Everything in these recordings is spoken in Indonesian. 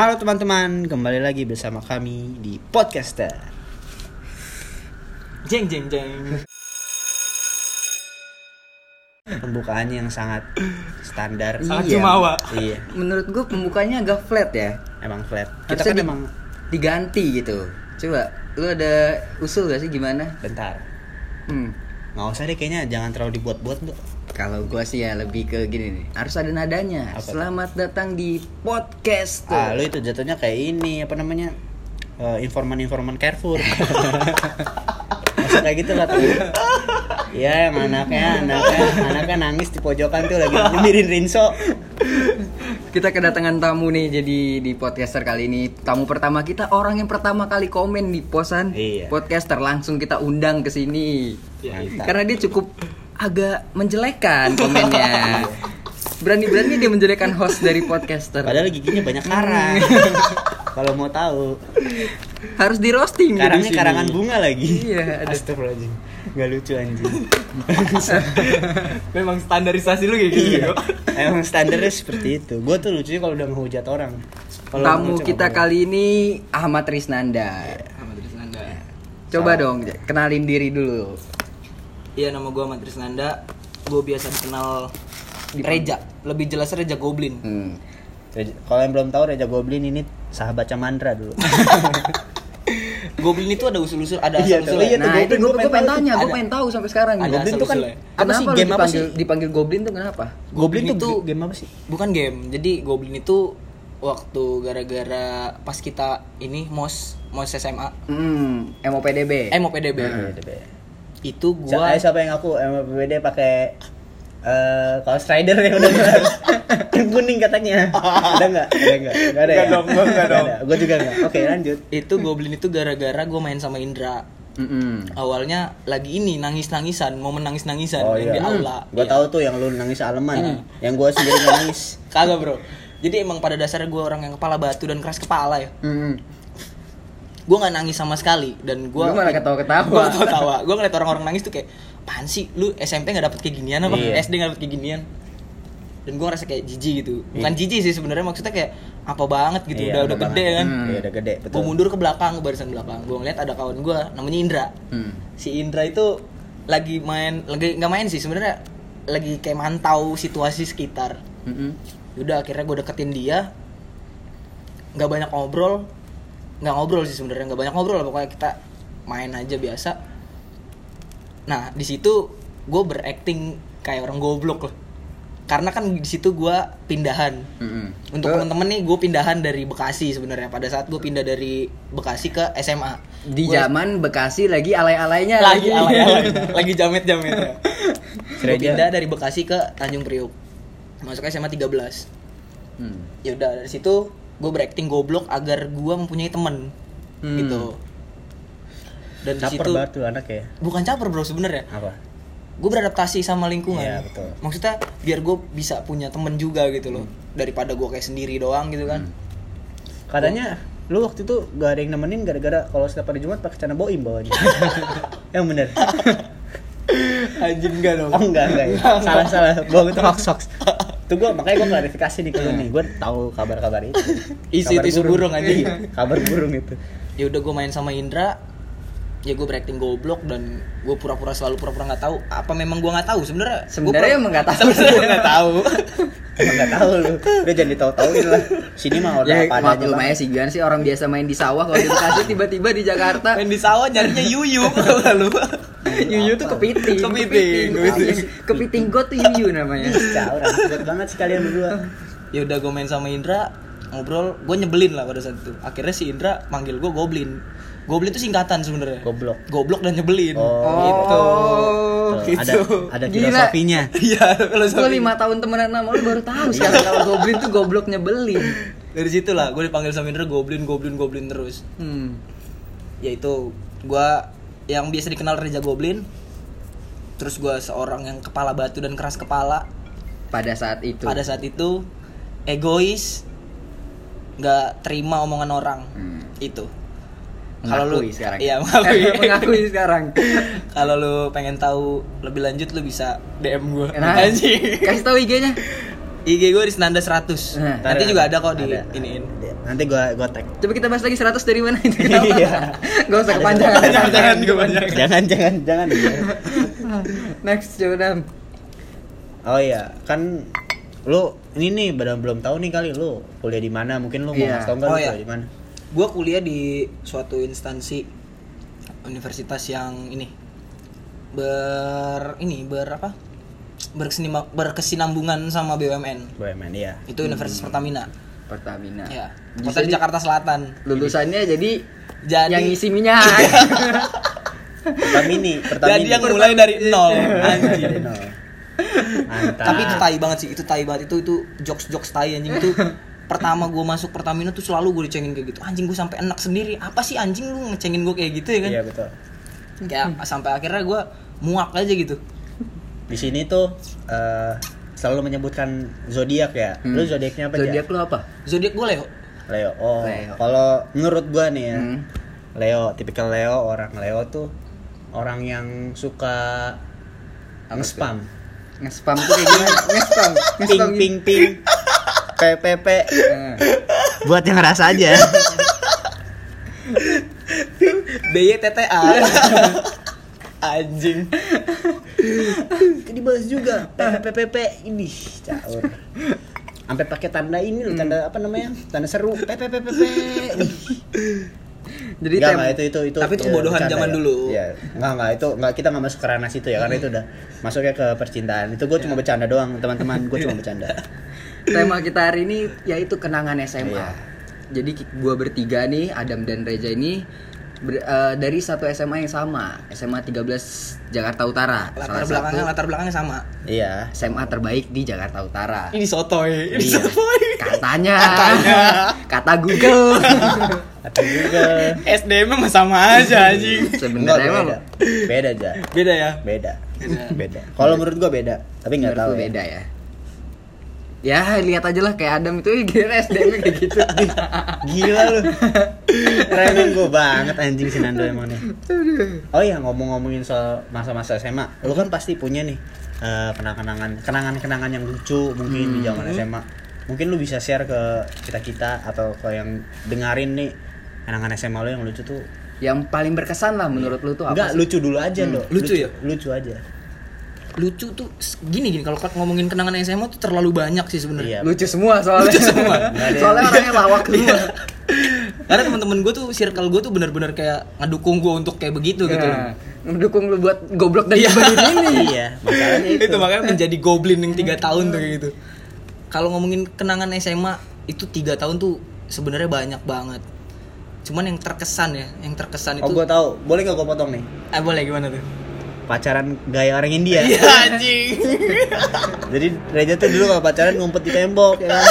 Halo teman-teman, kembali lagi bersama kami di Podcaster. Jeng jeng jeng. Pembukaannya yang sangat standar. Sangat Iya. jumawa. Iya, Menurut gue pembukanya agak flat ya. emang flat. Kita Harusnya kan di- emang diganti gitu. Coba, lu ada usul gak sih gimana? bentar. Hmm. Nggak usah deh kayaknya jangan terlalu dibuat-buat tuh. Kalau gua sih ya lebih ke gini nih. Harus ada nadanya. Apa tuh? Selamat datang di podcast. Ah, lu itu jatuhnya kayak ini apa namanya? Eh, informan-informan Carrefour. Masa kayak gitu lah tuh. Ya, yang anaknya, anaknya, anaknya nangis di pojokan tuh lagi nyemirin rinso. Kita kedatangan tamu nih jadi di podcaster kali ini. Tamu pertama kita orang yang pertama kali komen di posan Iya. podcaster langsung kita undang ke sini. Mantap. Karena dia cukup agak menjelekan komennya. Berani-berani dia menjelekan host dari podcaster. Padahal giginya banyak karang. Kalau mau tahu, harus di roasting karangnya karangan bunga lagi. Iya, ada- Astagfirullahaladzim. Gak lucu anjing. Memang standarisasi lu kayak gitu. iya. Emang standarnya seperti itu. Gue tuh lucunya kalau udah ngehujat orang. Kalau Tamu kita kali ini Ahmad Risnanda. Ahmad Trisnanda. Coba dong kenalin diri dulu. Iya nama gua Ahmad Trisnanda. Gue biasa dikenal Reja. Lebih jelasnya Reja Goblin. Hmm. Kalau yang belum tahu Reja Goblin ini sahabat Camandra dulu. Goblin itu ada usul-usul, ada Iya, asal-usulnya. iya. Nah, Goblin, itu gua gue pengen tanya, gue pengen tahu sampai sekarang. ada Goblin tuh kan asal-usulnya. apa sih game apa dipanggil, sih? dipanggil Goblin tuh kenapa? Goblin tuh itu- game apa sih? Bukan game. Jadi Goblin itu waktu gara-gara pas kita ini mos mos SMA, Hmm, MOPDB. eh mau PDB. Itu Gua gua siapa yang aku MPBD pakai eh kaos rider ya udah. Yang kuning katanya. Ada enggak? Ada enggak? Enggak ada ya? Nggak dong, gua nggak dong. Gue juga enggak. Oke, lanjut. itu Goblin itu gara-gara gue main sama Indra. Mm-mm. Awalnya lagi ini nangis-nangisan, momen nangis-nangisan Oh yang iya. di aula. Gue Iya. tahu tuh yang lu nangis aleman. Hmm. Yang gue sendiri nggak nangis. Kagak bro. Jadi emang pada dasarnya gue orang yang kepala batu dan keras kepala ya. Mm-mm. Gue nggak nangis sama sekali dan gue. Lu malah ketawa-ketawa. Gue ketawa. Gue ngeliat orang-orang nangis tuh kayak, apaan sih? Lu SMP nggak dapet kayak ginian apa? Iya. SD nggak dapet kayak ginian? Dan gue ngerasa kayak jijik gitu. Bukan Iya. jijik sih sebenarnya maksudnya kayak apa banget gitu. Iya, udah udah gede banget. kan. Hmm. Iya, udah gede, betul. Gue mundur ke belakang ke barisan belakang. Gue ngeliat ada kawan gue namanya Indra. Hmm. Si Indra itu lagi main, lagi nggak main sih sebenarnya lagi kayak mantau situasi sekitar. Mm-mm. Udah akhirnya gue deketin dia. Nggak banyak ngobrol, nggak ngobrol sih sebenarnya nggak banyak ngobrol lah pokoknya kita main aja biasa. Nah di situ gue berakting kayak orang goblok lah. Karena kan di situ gue pindahan. Mm-mm. Untuk temen-temen nih gue pindahan dari Bekasi sebenarnya pada saat gue pindah dari Bekasi ke SMA. di Gua zaman Bekasi lagi alay-alaynya lagi alay-alay, lagi jamet-jamet ya. Gue pindah dari Bekasi ke Tanjung Priok. Masuk SMA 13. Hmm. Ya udah dari situ gue berakting goblok agar gue mempunyai temen Hmm. gitu. Dan Caper situ banget tuh anak ya. bukan caper bro sebenarnya. Apa? Gue beradaptasi sama lingkungan. Iya, betul. Maksudnya biar gue bisa punya temen juga gitu loh. Daripada gue kayak sendiri doang gitu kan. Katanya lu waktu itu gak ada yang nemenin gara-gara kalau setiap hari Jumat pakai celana boim bawahnya. yang bener. Anjing enggak dong. Oh enggak enggak. ya. salah salah. Bohong itu hoax hoax. Tuh gua makanya gua klarifikasi nih ke lu nih. Gua tahu kabar-kabar itu. Isu-isu Kabar burung, anjing. Iya, kabar burung itu. ya udah gue main sama Indra ya gue berakting goblok dan gue pura-pura selalu pura-pura nggak tahu. Apa memang gue nggak tahu? Sebenarnya Sebenarnya pura- emang nggak tahu. sebenarnya nggak tahu. Emang enggak tahu lu. Udah jangan ditahu-tahuin lah. Sini mah udah Ya apa adanya. maklum aja sih gimana sih orang biasa main di sawah. Kalau di Bekasi tiba-tiba di Jakarta. Main di sawah nyarinya yuyu. Lalu Yuyu tuh kepiting. Kepiting, kepiting. kepiting. Got tuh Yuyu namanya. Buat banget sih kalian berdua. ya udah gue main sama Indra ngobrol. Gue nyebelin lah pada saat itu. Akhirnya si Indra manggil gue goblin goblin itu singkatan sebenarnya Goblok. goblok dan nyebelin Oh. gitu Oh, ada gitu. ada Gila. filosofinya. iya kalau gue lima tahun temenan sama lu baru tahu sekarang kalau goblin tuh goblok nyebelin dari situ lah gue dipanggil sama Indra goblin goblin goblin terus hmm. yaitu gua yang biasa dikenal Reja Goblin terus gua seorang yang kepala batu dan keras kepala pada saat itu pada saat itu egois nggak terima omongan orang Hmm. itu kalau lu sekarang iya mengakui mengakui sekarang kalau lu pengen tahu lebih lanjut lu bisa DM gua nah, anjing kasih tahu IG-nya IG gue di Senanda 100 Nah, nanti ada, juga ada kok di ada. iniin Nanti gua gua tag. Coba kita bahas lagi 100 dari mana itu. Iya. Gak usah kepanjangan. Jangan, jangan, jangan jangan jangan. Next coba Dam. Oh iya, kan lu ini nih belum belum tahu nih kali lu kuliah di mana? Mungkin lu mau Iya. ngasih tau nggak Oh lu iya. di mana? Gue kuliah di suatu instansi universitas yang ini ber ini ber apa berkesinima, berkesinambungan sama BUMN BUMN iya. itu Universitas Pertamina Pertamina. ya kota di di- Jakarta Selatan Lulusannya jadi Jadi- yang isi minyak. Pertamini, Pertamini. jadi yang mulai dari nol anjing. Mantap. tapi itu tai banget sih itu tai banget itu itu jokes jokes tai anjing itu pertama gue masuk Pertamina tuh selalu gue dicengin kayak gitu anjing gue sampai enak sendiri apa sih anjing lu ngecengin gue kayak gitu ya kan Iya betul. kayak sampai akhirnya gue muak aja gitu Di sini tuh eh, selalu menyebutkan zodiak ya. Lu zodiaknya apa? Zodiak lu apa? zodiak gue Leo Leo. Oh, Leo. kalau menurut gua nih ya, Hmm. Leo, tipikal Leo, orang Leo tuh orang yang suka nge-spam. Nge-spam tuh kayak gimana? Nge-spam. Ping Nge-spam gitu. ping ping. PPP. Eh. Buat yang ngerasa aja. BYTTA anjing Dibahas juga PPPP ini caur. Sampai pakai tanda ini loh, tanda apa namanya? Tanda seru PPPP. Jadi Enggak, tem- enggak, itu itu itu. Tapi itu ya, kebodohan zaman ya. dulu. Iya. Enggak, enggak, itu enggak kita enggak masuk ke ranah situ ya karena itu udah masuknya ke percintaan. Itu gue cuma bercanda doang, teman-teman. Gue cuma bercanda. Tema kita hari ini yaitu kenangan SMA. Iya. Jadi gua bertiga nih, Adam dan Reja ini ber- eh, dari satu SMA yang sama, SMA 13 Jakarta Utara. latar Salah belakangnya satu latar belakangnya sama Iya. SMA terbaik di Jakarta Utara. ini sotoy ini Iya. sotoy Katanya. Kata Google. Atau juga SDM mah sama aja anjing Sebenarnya emang beda. Beda aja. beda ya Beda. Beda. Kalau menurut gua beda, tapi nggak tahu. ya. beda ya. Ya, lihat aja lah kayak Adam itu kira SDM kayak gitu. Gila lu. Remen gue banget anjing si Nando emang nih. Oh iya ngomong-ngomongin soal masa-masa SMA, lu kan pasti punya nih eh, kenang-kenangan, kenangan-kenangan yang lucu mungkin di zaman SMA. Mungkin lu bisa share ke kita-kita atau ke yang dengerin nih kenangan SMA lu yang lucu tuh. yang paling berkesan lah menurut lu tuh apa Enggak, sih? lucu dulu aja, Hmm, Dok. lucu ya? Lucu aja. Lucu tuh gini gini kalau ngomongin kenangan SMA tuh terlalu banyak sih Iya. sebenarnya Lucu semua soalnya. Lucu semua. Soalnya yang- orangnya lawak semua. karena teman-teman gue tuh circle gue tuh benar-benar kayak ngedukung gue untuk kayak begitu gitu Nah, mendukung lu buat goblok dan Iya. nyebelin ini. iya, masalahnya itu. itu makanya menjadi goblin yang tiga tahun tuh kayak gitu kalau ngomongin kenangan SMA itu tiga tahun tuh sebenarnya banyak banget cuman yang terkesan ya yang terkesan itu Oh, gua tahu. Boleh nggak gua potong nih? eh boleh gimana tuh Pacaran gaya orang India. iya anjing Jadi Reja tuh dulu kalau pacaran ngumpet di tembok ya kan.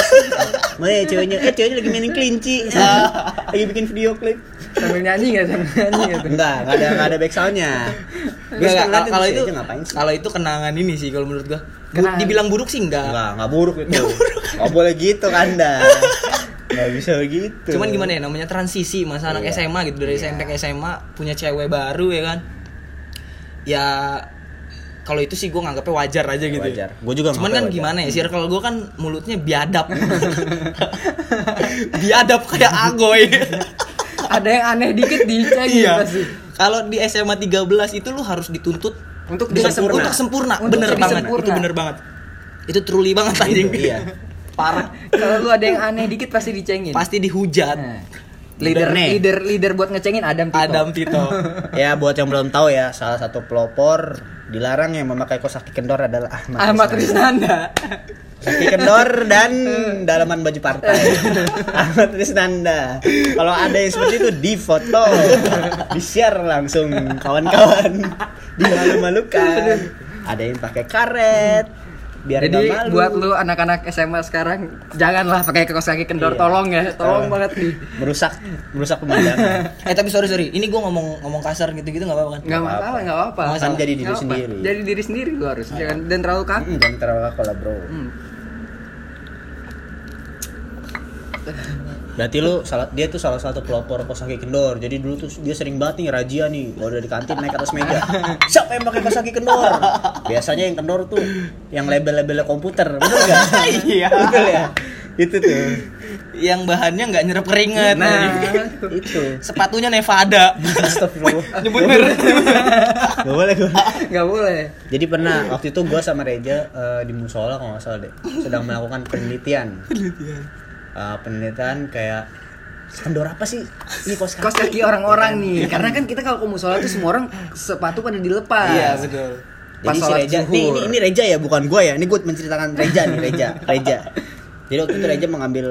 Mana ya ceweknya? Eh ceweknya lagi mainin kelinci. lagi bikin video klip. Sambil nyanyi enggak sambil nyanyi enggak tuh? Enggak, enggak ada enggak ada back soundnya. Nggak, nggak, kalau itu ngapain sih? kalau itu kenangan ini sih kalau menurut gua Kenangan. dibilang buruk sih enggak Enggak, enggak buruk itu. Enggak boleh gitu Kanda. Enggak bisa begitu. cuman gimana ya namanya transisi masa anak Iya. SMA gitu dari SMP ke SMA punya cewek baru ya kan ya kalau itu sih gue nganggapnya wajar aja gitu ya. Wajar. Gua juga cuman kan wajar. gimana ya circle gue kan mulutnya biadab biadab kayak agoy Ada yang aneh dikit dicengin iya pasti. kalau di SMA 13 itu lu harus dituntut Untuk bisa sempurna. untuk sempurna Untuk bener banget sempurna. itu bener banget itu truly banget anjing Iya. parah Kalau lu ada yang aneh dikit pasti dicengin. pasti dihujat Nah, leader Nih. leader leader buat ngecengin Adam Tito. Adam Tito Ya buat yang belum tahu ya, salah satu pelopor dilarang yang memakai kaos kaki kendor adalah Ahmad. Ahmad Trisnanda. Trisnanda. Kaki kendor dan dalaman baju partai. Ahmad Trisnanda. Kalau ada yang seperti itu di foto, di share langsung kawan-kawan, dimalu-malukan. Ada yang pakai karet, biar Jadi malu. buat lu anak-anak SMA sekarang janganlah pakai kaos kaki kendor Iya. tolong ya, tolong Tolong. banget nih. merusak merusak pemandangan. eh tapi sorry sorry ini gue ngomong ngomong kasar gitu gitu nggak apa-apa kan Nggak apa-apa, nggak apa-apa. Kan masalah. jadi diri apa. sendiri. Jadi diri sendiri lu harus jangan dan terlalu kaku. Mm, Jangan terlalu kaku lah bro. Hmm. Berarti lu salah dia tuh salah satu pelopor kaos kaki kendor. Jadi dulu tuh dia sering banget nih razia nih kalau udah di kantin naik atas meja. Siapa yang pakai kaos kaki kendor? Biasanya yang kendor tuh yang label-labelnya komputer, betul gak? Iya. Betul ya. Itu tuh. yang bahannya nggak nyerap keringet Nah, itu sepatunya Nevada Astagfirullah nyebut merek Gak boleh gue nggak boleh. Jadi pernah waktu itu gue sama Reja eh, di musola kalau nggak salah deh sedang melakukan penelitian. Penelitian. Penelitian kayak kendor apa sih? Ini kos kaki, Kos kaki orang-orang nih, karena kan kita kalau ke musola tuh semua orang sepatu pada dilepas. iya betul. Pas Jadi si Reja, nih, ini, ini Reja ya bukan gue ya. Ini gue menceritakan Reja nih Reja, Reja. Jadi waktu itu Reja mengambil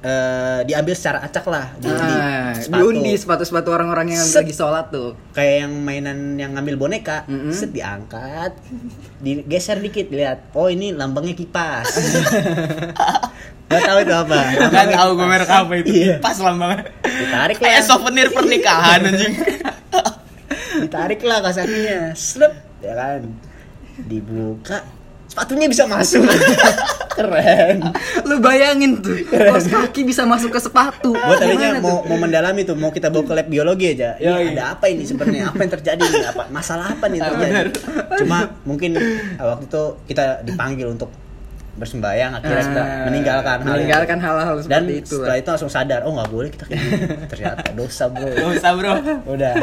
eh, diambil secara acak lah di, di Nah, sepatu. diundi sepatu-sepatu orang-orang yang Set. lagi sholat tuh. Kayak yang mainan yang ngambil boneka, Mm-mm. set diangkat, digeser dikit lihat. Oh ini lambangnya kipas. Gak tahu itu apa. kan tahu gue merek apa itu Iya. pas lambangnya Ditarik kayak lah. souvenir pernikahan anjing ditarik lah kasakinya slep ya kan dibuka sepatunya bisa masuk. Keren. Lu bayangin tuh, kos kaki bisa masuk ke sepatu. gue tadinya mau tuh? mau mendalami tuh mau kita bawa ke lab biologi aja. Ini ada apa ini sebenarnya? Apa yang terjadi nih apa masalah apa nih yang terjadi? cuma mungkin waktu itu kita dipanggil untuk bersembayang akhirnya kita Ah, meninggalkan meninggalkan hal-hal dan seperti itu. setelah itu langsung sadar oh nggak boleh kita kayak gini. Ternyata dosa bro. Usah bro. Udah.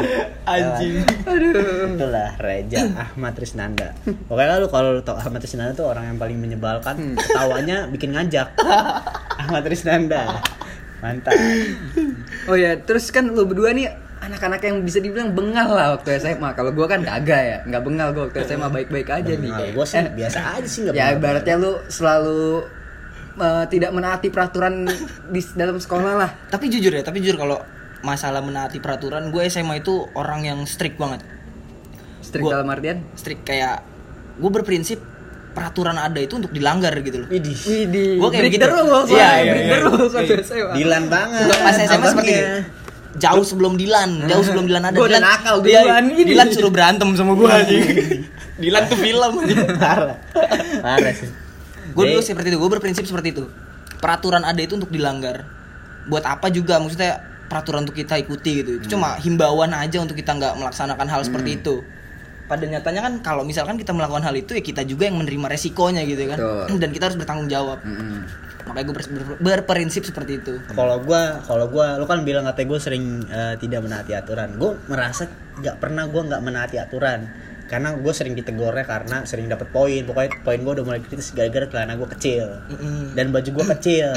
Anjing. Aduh. itulah Reja Ahmad Trisnanda pokoknya lu kalau lu tau Ahmad Trisnanda tuh orang yang paling menyebalkan ketawanya bikin ngajak. Ahmad Trisnanda mantap. Oh ya, terus kan lu berdua nih anak-anak yang bisa dibilang bengal lah waktu SMA. Kalau gua kan kagak ya, nggak bengal gua waktu SMA baik-baik aja nih. gue sih biasa aja sih nggak Ya ibaratnya lu selalu eh, tidak menaati peraturan di dalam sekolah lah. tapi jujur ya tapi jujur kalau masalah menaati peraturan gue SMA itu orang yang strict banget Strict Gua- dalam artian. strict kayak gue berprinsip peraturan ada itu untuk dilanggar gitu loh Widih, Widih, Gua kayak break begitu. the rules, Iya, iya, iya. SMA. Dilan banget Gua pas SMA seperti itu. Jauh sebelum Dilan, jauh sebelum Dilan ada. Gua udah Dilan- nakal Iya, duluan, ini. Dilan suruh berantem sama gue anjing. Dilan tuh film parah parah sih Gue dulu seperti itu, gue berprinsip seperti itu. Peraturan ada itu untuk dilanggar. Buat apa juga maksudnya peraturan untuk kita ikuti gitu. Itu cuma himbauan aja untuk kita nggak melaksanakan hal seperti itu. Pada nyatanya kan kalau misalkan kita melakukan hal itu ya kita juga yang menerima resikonya gitu kan. Betul. Dan kita harus bertanggung jawab. Mm-mm. Makanya gue berprinsip seperti itu. kalau gua kalau gua lu kan bilang katanya gue sering eh, tidak menaati aturan gue merasa nggak pernah gua nggak menaati aturan karena gue sering ditegornya karena sering dapat poin. Pokoknya poin gue udah mulai kritis gara-gara celana gue kecil. Mm-mm. dan baju gue kecil.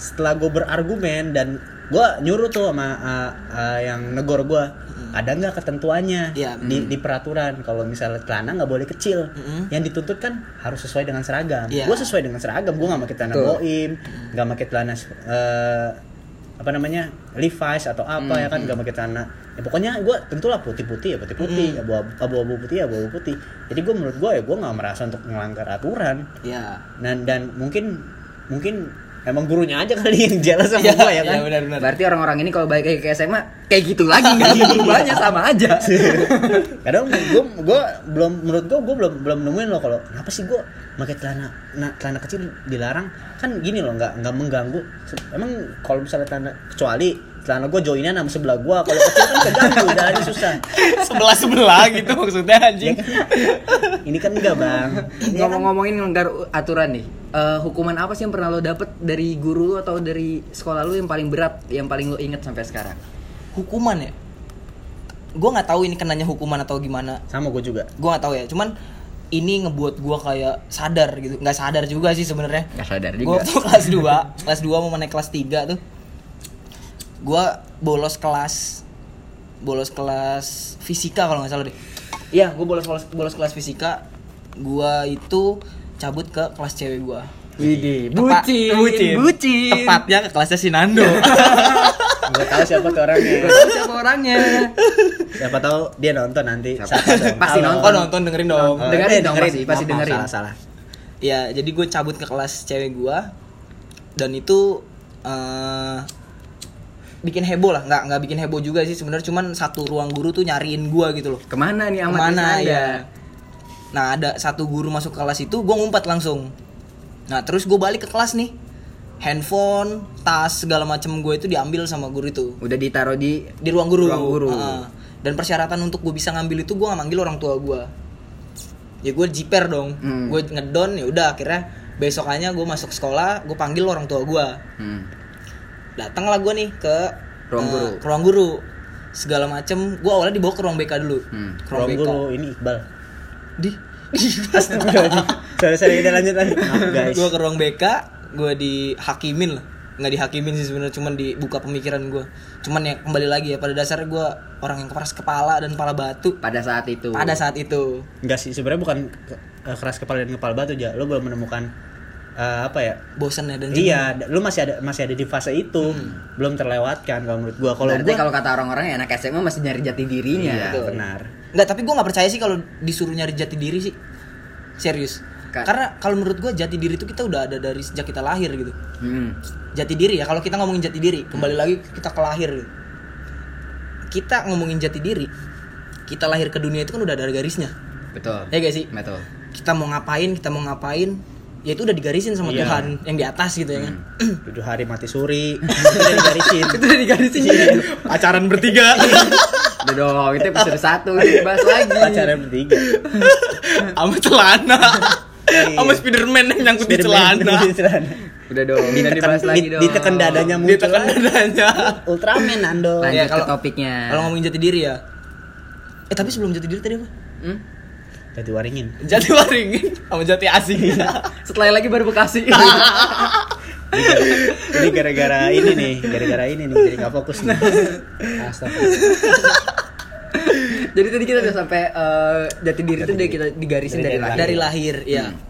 Setelah gue berargumen dan gue nyuruh tuh sama uh, uh, yang negor gue ada nggak ketentuannya Iya, di, di peraturan? Kalau misalnya celana nggak boleh kecil. Mm-mm. yang dituntut kan harus sesuai dengan seragam. Iya. gue sesuai dengan seragam gue nggak pakai celana boim nggak pakai celana eh, apa namanya Levi's atau apa ya kan nggak pakai celana. Ya pokoknya gue tentulah putih putih ya putih putih abu abu abu putih ya abu abu putih. Jadi gue menurut gue ya gue nggak merasa untuk melanggar aturan. Ya. dan dan mungkin mungkin emang gurunya aja kali yang jelas sama Iya, gue ya kan iya, benar-benar. Berarti orang-orang ini kalau balik lagi ke SMA kayak gitu lagi nggak ada berubahnya sama aja. kadang gue gue belum menurut gue gue belum belum nemuin loh kalau kenapa sih gue pakai celana nah, celana kecil dilarang kan gini loh nggak nggak mengganggu emang kalau misalnya celana kecuali celana gue joinan sama sebelah gue kalau kecil kan keganggu udah ini susah sebelah sebelah gitu maksudnya anjing. ini kan enggak bang kan- Ngomong-ngomongin ngelanggar aturan nih, eh, hukuman apa sih yang pernah lo dapet dari guru lu atau dari sekolah lu yang paling berat, yang paling lo inget sampai sekarang? Hukuman ya. Gue nggak tahu ini kenanya hukuman atau gimana. sama gue juga Gue nggak tahu ya. Cuman ini ngebuat gue kayak sadar gitu. Nggak sadar juga sih sebenarnya. Gak sadar Gue juga. waktu kelas 2 kelas 2 mau naik kelas 3 tuh. Gue bolos kelas bolos kelas fisika kalau nggak salah deh. Iya, gue bolos, bolos bolos kelas fisika. Gue itu cabut ke kelas cewek gue. Widih, Tepat- bucin, bucin. bucin. Tepatnya ke kelasnya si Nando. gue tahu siapa tuh orangnya Gak tahu siapa orangnya. siapa tahu dia nonton nanti Siapa? Pasti Halo. Oh nonton dengerin dong. Oh, Dengerin eh, dong, pasti- pasti Maaf, maaf, dengerin. salah salah Ya, jadi gue cabut ke kelas cewek gue dan itu eh bikin heboh lah, nggak nggak bikin heboh juga sih sebenarnya cuman satu ruang guru tuh nyariin gue gitu loh. Ke mana nih Ahmad Ke mana ya? Nah ada satu guru masuk kelas itu, gue ngumpet langsung. Nah terus gue balik ke kelas nih, handphone, tas segala macem gue itu diambil sama guru itu Udah ditaruh di di ruang guru. Ruang guru. Heeh. dan persyaratan untuk gue bisa ngambil itu gue nggak manggil orang tua gue. Ya gue jiper dong, Hmm. gue ngedon ya udah akhirnya besokannya gue masuk sekolah, gue panggil orang tua gue. Hmm. Datanglah gue nih ke Ruang eh, guru. ke ruang guru segala macem gue awalnya dibawa ke ruang BK dulu Hmm. ke ruang Ruang BK guru ini Iqbal. di sorry sorry udah lanjut lanjut. Guys. gue ke ruang BK gue dihakimin lah nggak dihakimin sih sebenarnya cuman dibuka pemikiran gue cuman ya kembali lagi ya pada dasarnya gue orang yang keras kepala dan kepala batu pada saat itu pada saat itu Enggak sih sebenarnya bukan eh, keras kepala dan kepala batu aja. Lu belum menemukan eh, apa ya? bosan ya dan Iya, da- lu masih ada masih ada di fase itu. Belum terlewatkan kalau menurut gua. Kalau gua kalau kata orang-orang ya anak SMA masih nyari jati dirinya Iya, Betul. benar. Nggak, tapi gue nggak percaya sih kalau disuruh nyari jati diri sih. Serius. Ka- Karena kalau menurut gue jati diri itu kita udah ada dari sejak kita lahir gitu. Hmm. Jati diri ya, kalau kita ngomongin jati diri, kembali lagi kita ke lahir gitu. Kita ngomongin jati diri, kita lahir ke dunia itu kan udah ada garisnya. betul Ya gak sih? betul Kita mau ngapain, kita mau ngapain, ya itu udah digarisin sama Iya. Tuhan yang di atas gitu ya kan. Tujuh hari mati suri. Udah digarisin. itu udah digarisin Pacaran bertiga. udah dong itu episode satu itu dibahas lagi Pacaran bertiga. Sama celana. Iya. Sama Spiderman yang nyangkut di Spiderman celana. di celana. udah dong udah dibahas Ditekan, lagi dong ditekan dadanya muncul. tekan dadanya. Ultraman Ando. lanjut Iya, ke kalau- topiknya Kalau ngomongin jati diri ya. Eh tapi sebelum jati diri tadi apa? Hmm? Jadi waringin. Jati waringin sama jati asing. setelah lagi baru bekasi Ini gara-gara ini nih, gara-gara ini nih jadi nggak fokus nih. Astaga. jadi tadi kita udah sampai eh, jati diri itu udah kita digarisin Dari dari, lahir Dari lahir, ya. Hmm.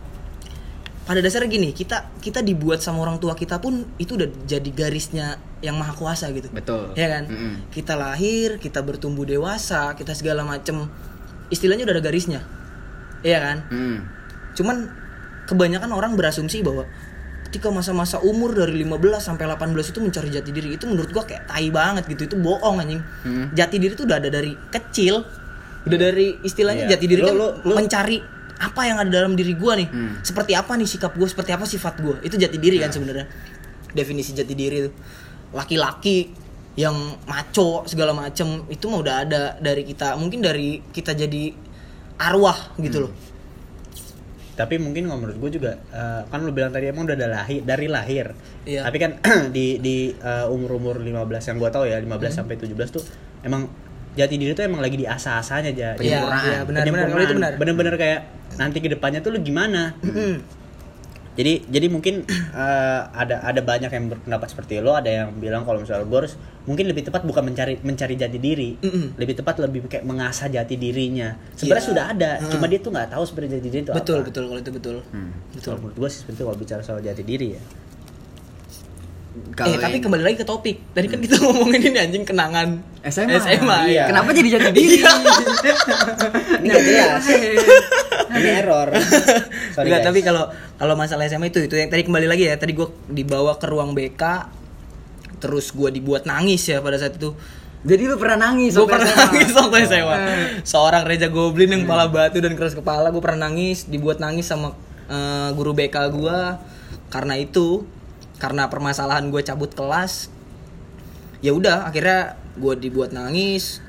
Pada dasarnya gini, kita kita dibuat sama orang tua kita pun itu udah jadi garisnya yang maha kuasa gitu. betul Ya kan? Mm-mm. Kita lahir, kita bertumbuh dewasa, kita segala macem istilahnya udah ada garisnya. Iya kan? Hmm. Cuman kebanyakan orang berasumsi bahwa ketika masa-masa umur dari 15 sampai 18 itu mencari jati diri itu menurut gua kayak tai banget gitu. Itu bohong anjing. Hmm. Jati diri itu udah ada dari kecil. Udah dari istilahnya Iya. jati diri Lu- kan lu- lu- mencari apa yang ada dalam diri gua nih. Hmm. Seperti apa nih sikap gua, seperti apa sifat gua. Itu jati diri kan sebenarnya. Definisi jati diri itu. Laki-laki yang maco segala macem itu mah udah ada dari kita. Mungkin dari kita jadi arwah gitu loh. Tapi mungkin kalau menurut gue juga eh, kan lu bilang tadi emang udah ada lahir dari lahir. Iya. Tapi kan di di eh, umur-umur 15 yang gua tahu ya 15 Hmm. sampai 17 tuh emang jati diri tuh emang lagi di asa-asanya aja. Penyempurnaan. iya benar benar itu benar. Bener-bener kayak nanti ke depannya tuh lu gimana. Jadi jadi mungkin eh, ada ada banyak yang berpendapat seperti lo, ada yang bilang kalau misalnya gue harus mungkin lebih tepat bukan mencari mencari jati diri, Mm-mm. lebih tepat lebih kayak mengasah jati dirinya. Sebenarnya Iya. sudah ada, Hmm. cuma dia tuh nggak tahu sebenarnya jati diri itu betul apa. betul kalau itu betul Hmm. betul Kalau menurut gue sih sebenarnya kalau bicara soal jati diri ya. Kalau eh tapi kembali lagi ke topik tadi kan kita ngomongin ini anjing kenangan SMA. SMA Iya. ya Kenapa jadi jati diri? Ini nggak jelas. Ini error. Sorry Enggak, tapi kalau kalau masalah SMA itu itu yang tadi kembali lagi ya tadi gue dibawa ke ruang BK terus gue dibuat nangis ya pada saat itu Jadi lu pernah nangis gue pernah SMA? nangis waktu SMA Eh. seorang Reja Goblin yang kepala batu dan keras kepala gue pernah nangis dibuat nangis sama eh, guru BK gue karena itu karena permasalahan gue cabut kelas ya udah akhirnya gue dibuat nangis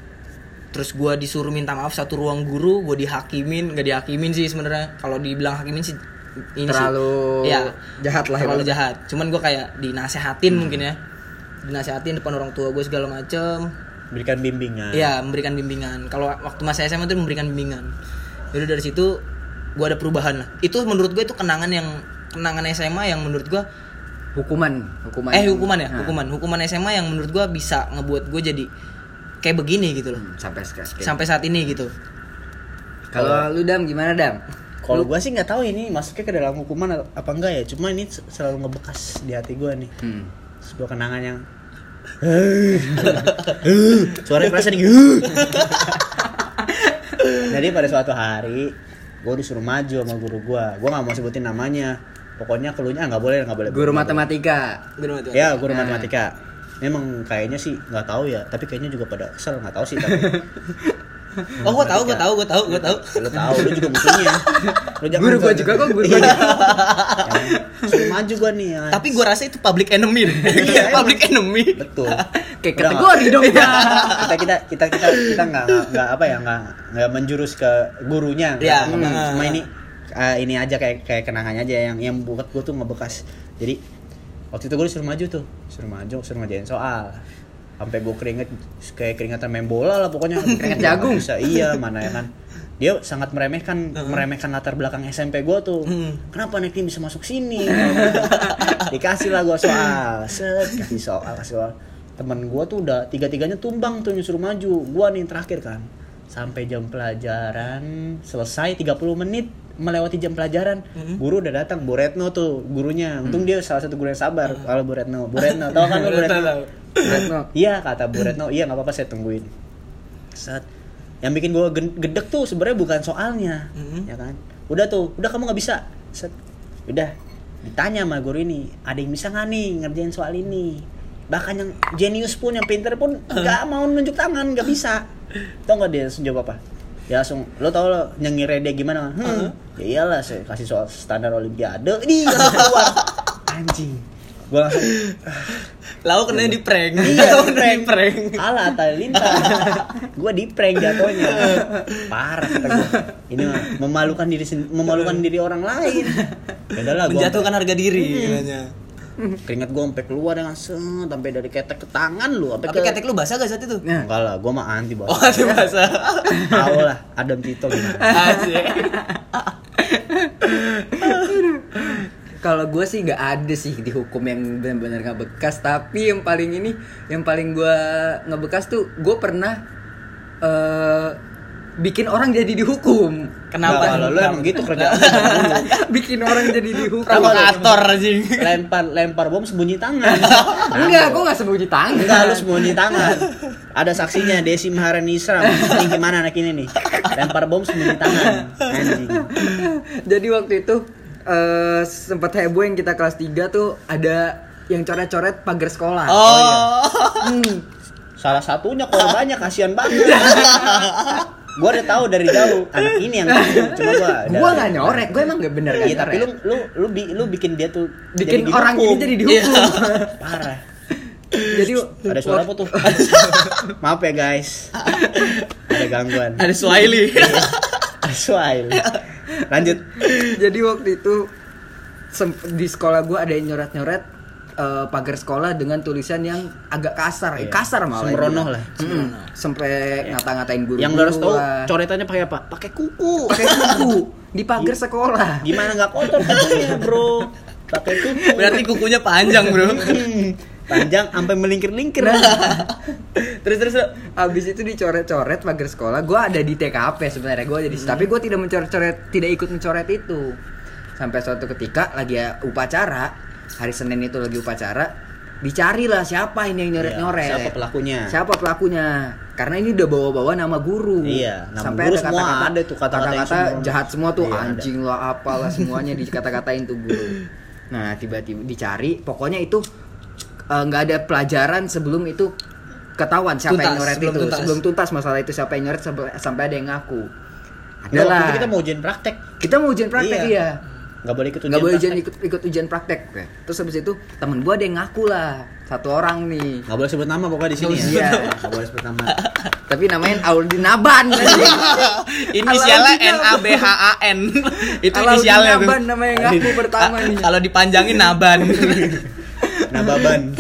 terus gue disuruh minta maaf satu ruang guru gue dihakimin nggak dihakimin sih sebenarnya kalau dibilang hakimin sih ini Terlalu sih, ya, jahat lah terlalu ibaratnya. jahat cuman gue kayak dinasehatin mungkin ya dinasehatin depan orang tua gue segala macem berikan bimbingan. Iya, memberikan bimbingan. Kalau waktu masa SMA itu memberikan bimbingan. Jadi dari situ gua ada perubahan lah. Itu menurut gue itu kenangan yang kenangan SMA yang menurut gua hukuman, hukuman. eh hukuman ya, Nah, hukuman. Hukuman SMA yang menurut gua bisa ngebuat gue jadi kayak begini gitu loh. hmm, sampai sekarang. Sampai saat ini gitu. Kalau lu Dam gimana Dam? Kalau gue sih nggak tahu ini masuknya ke dalam hukuman apa enggak ya. Cuma ini selalu ngebekas di hati gue nih. Hmm. Sebuah kenangan yang suaranya kerasa nih. Jadi pada suatu hari gue disuruh maju sama guru gue. Gue nggak mau sebutin namanya. Pokoknya keluhnya nggak boleh nggak boleh. Guru matematika. Guru matematika. Ya guru Nah. matematika. Memang kayaknya sih nggak tahu ya. Tapi kayaknya juga pada kesel nggak tahu sih. Tapi Oh, gua tahu, gua tahu, gua tahu, gua tahu. lu tahu lu juga musuhnya. Lu jangan Guru gua juga kok, guru Iya. Suruh maju gua nih. ya. Tapi gua rasa itu public enemy. deh. Iya, public enemy. betul. Kayak kategori dong. kita kita kita kita kita nggak nggak apa ya nggak nggak menjurus ke gurunya Ya, hmm. cuma ini eh, ini aja kayak kayak kenangannya aja yang yang buat gue tuh ngebekas. Jadi waktu itu gue disuruh maju tuh. Suruh maju suruh ngajain soal. Sampai gue keringet kayak keringatan main bola lah pokoknya. Keringet jagung. bisa. Iya mana ya kan. Dia sangat meremehkan meremehkan latar belakang SMP gue tuh. Kenapa nih tim bisa masuk sini? Dikasih lah gue soal. Set kasih soal kasih soal. Temen gue tuh udah tiga tiganya tumbang tuh nyuruh maju. Gue nih terakhir kan. Sampai jam pelajaran selesai 30 menit melewati jam pelajaran. Guru udah datang Bu Retno tuh gurunya. Untung dia salah satu guru yang sabar. Kalau Bu Retno. Bu Retno tau kan Bu Retno Retno. iya kata Bu Retno iya nggak apa-apa saya tungguin. Saat yang bikin gue gedek tuh sebenarnya bukan soalnya ya kan? Udah tuh udah kamu nggak bisa. Set. Udah ditanya sama guru ini ada yang bisa nggak nih ngerjain soal ini? Bahkan yang jenius pun yang pinter pun nggak mau nunjuk tangan nggak bisa. Tau nggak dia jawab apa ya langsung lo tau lo nyengir dia gimana? Hmm, ya iyalah saya kasih soal standar olimpiade. Di keluar anjing. Gue langsung Lau kena di prank. iya di di prank. Alah Talinta gue di prank jatuhnya. Parah kata gue ini mah memalukan diri sen- memalukan diri orang lain. Ya udahlah gue Menjatuhkan harga diri katanya. keringat gue sampai keluar dengan set sampai dari ketek ke tangan lu sampai Tapi ke ketek lu basah gak saat itu? Nah. enggak lah gue mah anti bos Oh, itu basah. tahu lah Adam Tito gimana Asik. Kalau gue sih nggak ada sih di hukum yang benar-benar nggak bekas. Tapi yang paling ini, yang paling gue ngebekas tuh, gue pernah eh bikin orang jadi dihukum. Kenapa? Nah, kalau lu emang gitu kerjaan bikin orang jadi dihukum. Provokator anjing. lempar lempar bom sembunyi tangan Enggak, gue nggak sembunyi tangan. Enggak, lu sembunyi tangan. Ada saksinya Desi Maharenisra. Ini gimana anak ini nih? Lempar bom sembunyi tangan. Anjing. Jadi waktu itu eh sempat heboh yang kita kelas 3 tuh ada yang coret-coret pagar sekolah. Oh. Hmm. Salah satunya korbannya kasihan banget. gua udah tahu dari jauh anak ini yang cuma gua udah- Gua nggak nyorek, gue emang nggak bener Iya, tapi lu lu lu bi- lu bikin dia tuh bikin jadi orang ini jadi dihukum. parah. jadi Ada suara apa tuh? Maaf ya guys. Ada gangguan. Ada Swahili. Ada suara. Lanjut. jadi waktu itu di sekolah gue ada yang nyoret-nyoret eh, pagar sekolah dengan tulisan yang agak kasar, Iya. kasar malah. Sembrono lah. Mm-mm. Sampai ngata-ngatain guru. Yang harus tahu coretannya pakai apa? Pakai kuku. pakai kuku di pagar sekolah. Gimana nggak kotor kukunya, Bro? Pakai kuku. Berarti kukunya panjang, Bro. Hmm, panjang sampai melingkir-lingkir. terus terus abis itu dicoret-coret pagar sekolah gue ada di TKP sebenarnya gue jadi tapi gue tidak mencoret-coret tidak ikut mencoret itu sampai suatu ketika lagi ya upacara hari Senin itu lagi upacara dicari lah siapa ini yang nyoret-nyoret Iya, siapa pelakunya? siapa pelakunya karena ini udah bawa-bawa nama guru Iya, nama sampai guru ada semua kata-kata ada tuh kata-kata yang kata-kata jahat semua tuh Iya, ada. anjing lah apalah semuanya dikata-katain tuh guru nah tiba-tiba dicari pokoknya itu eh, nggak ada pelajaran sebelum itu ketahuan siapa yang Tuntas, nyoret sebelum itu tuntas. sebelum tuntas masalah itu siapa yang nyoret sampai, ada yang ngaku Nah, adalah itu kita mau ujian praktek. kita mau ujian praktek Iya. iya Nggak boleh ikut ujian nggak boleh ujian ikut ikut ujian praktek terus habis itu temen gua ada yang ngaku lah satu orang nih Nggak boleh sebut nama pokoknya di sini ya. boleh. Nggak boleh sebut nama. tapi namanya Audin Naban. Inisialnya N A B H A N. Itu inisialnya. Naban namanya yang ngaku pertama nih Kalau dipanjangin Naban. Nababan.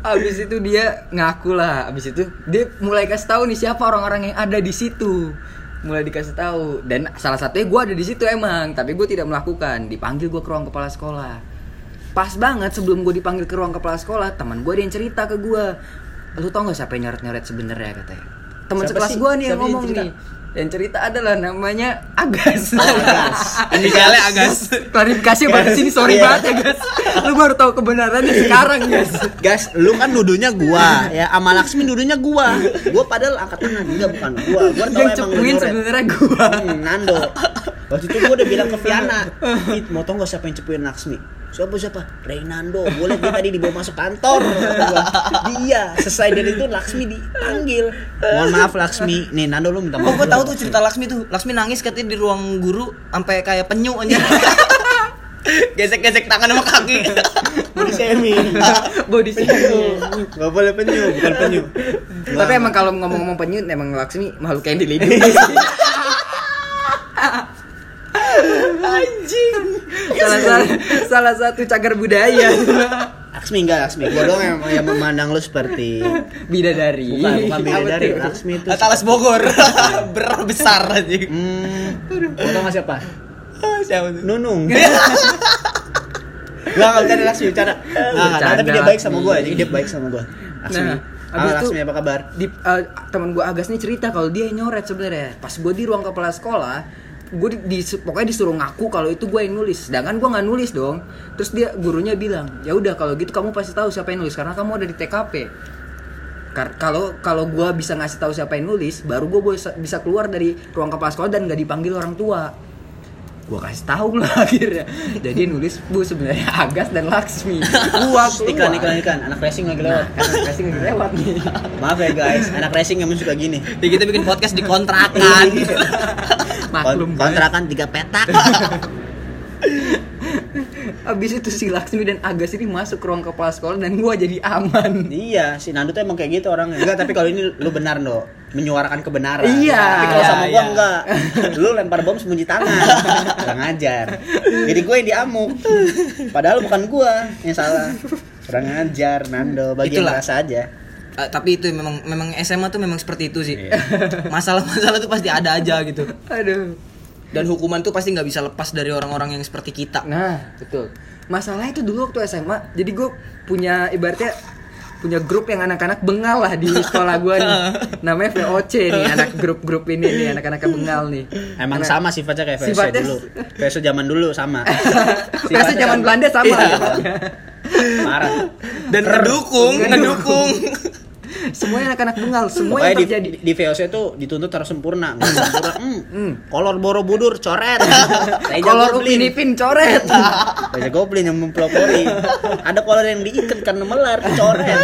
Abis itu dia ngaku lah. Abis itu dia mulai kasih tahu nih siapa orang-orang yang ada di situ. Mulai dikasih tahu dan salah satunya gue ada di situ emang, tapi gue tidak melakukan. Dipanggil gue ke ruang kepala sekolah. Pas banget sebelum gue dipanggil ke ruang kepala sekolah, teman gue ada yang cerita ke gue. Lu tau gak siapa yang nyoret-nyoret sebenarnya katanya? Teman sekelas gue nih yang Siapa ngomong nih. Yang cerita adalah namanya Agas. Agas. Inisialnya Agas. Klarifikasi banget sini, sorry Iya. banget ya Gas. Lu baru tahu kebenarannya sekarang Gas. Gas, lu kan nuduhnya gua, ya sama Laksmi nuduhnya gua. Gua padahal angkat tangan, enggak bukan gua. Gua tahu Yang cepuin sebenarnya gua. Hmm, Nando. Waktu itu gua udah bilang ke Viana, mau tau gak siapa yang cepuin Laksmi? Siapa siapa? Reynando. Boleh dia tadi dibawa masuk kantor. Dia. Selesai dari itu Laksmi dipanggil. Mohon maaf Laksmi. Nih Nando lu minta Oh, maaf. gue tahu tuh cerita Laksmi tuh. Laksmi nangis katanya di ruang guru sampai kayak penyu aja. Gesek-gesek tangan sama kaki. Body shaming. Body shaming. Gak boleh penyu, bukan penyu. Tapi emang kalau ngomong-ngomong penyu emang Laksmi makhluk yang dilindungi. Anjing. salah, salah, salah satu cagar budaya. Laksmi enggak Laksmi. Gua doang yang, yang memandang lu seperti Bidadari. bukan bukan beda Apa dari tuh? Laksmi itu. Talas Bogor. Ber besar aja. Hmm, gua tau nggak siapa? Siapa tuh? Nunung. Gua enggak bercanda Laksmi, bercanda. Nah, tapi dia baik sama gua, Laksmi. jadi dia baik sama gua. Laksmi. Nah, Ah, abis itu Laksmi apa kabar? Di eh, teman gua Agas nih cerita kalau dia nyoret sebenarnya. Pas gua di ruang kepala sekolah, gue di, di- pokoknya disuruh ngaku kalau itu gue yang nulis. Sedangkan gua nggak nulis dong. Terus dia gurunya bilang, "Ya udah kalau gitu kamu pasti tahu siapa yang nulis karena kamu ada di TKP." Kalau kalau gua bisa ngasih tahu siapa yang nulis, baru gue bisa, bisa keluar dari ruang kepala sekolah dan nggak dipanggil orang tua. Gua kasih tahu lah akhirnya. Jadi nulis bu sebenarnya Agas dan Laksmi. Gua. Iklan iklan iklan, anak racing lagi lewat. Nah, kan casting lagi lewat nih. Maaf ya guys, anak racing yang suka gini. Ya kita bikin podcast di kontrakan. Maklum Kon- kontrakan tiga petak. Abis itu si Laksmi dan Agas ini masuk ke ruang kepala sekolah dan gua jadi aman. iya, si Nando tuh emang kayak gitu orangnya. Enggak, tapi kalau ini lu benar, Do. Menyuarakan kebenaran. Iya. Tapi kalau Iya, sama gua iya. enggak. Lu lempar bom sembunyi tangan. Kurang ajar. Jadi gue yang diamuk. Padahal bukan gua yang salah. Kurang ajar, Nando. Bagi Itulah. merasa aja. Eh, tapi itu memang memang SMA tuh memang seperti itu sih. Iya. Masalah-masalah tuh pasti ada aja gitu. Aduh. Dan hukuman tuh pasti nggak bisa lepas dari orang-orang yang seperti kita. Nah, betul. Masalahnya itu dulu waktu SMA, jadi gue punya ibaratnya punya grup yang anak-anak bengal lah di sekolah gua nih. Namanya VOC nih, anak grup-grup ini nih, anak-anak bengal nih. Emang Anak- sama sifatnya kayak VSO Sifatnya- dulu. VSO zaman dulu sama. Biasa zaman Belanda sama Iya. Parah. Dan ngedukung, ngedukung. Semuanya anak-anak bengal, semua yang di, terjadi. di, di VOC itu dituntut harus sempurna. Nggak sempurna, hmm, kolor Borobudur coret. Kolor Goblin. Upin Ipin coret. Reja Goblin yang mempelopori. Ada kolor yang diikat karena melar, coret.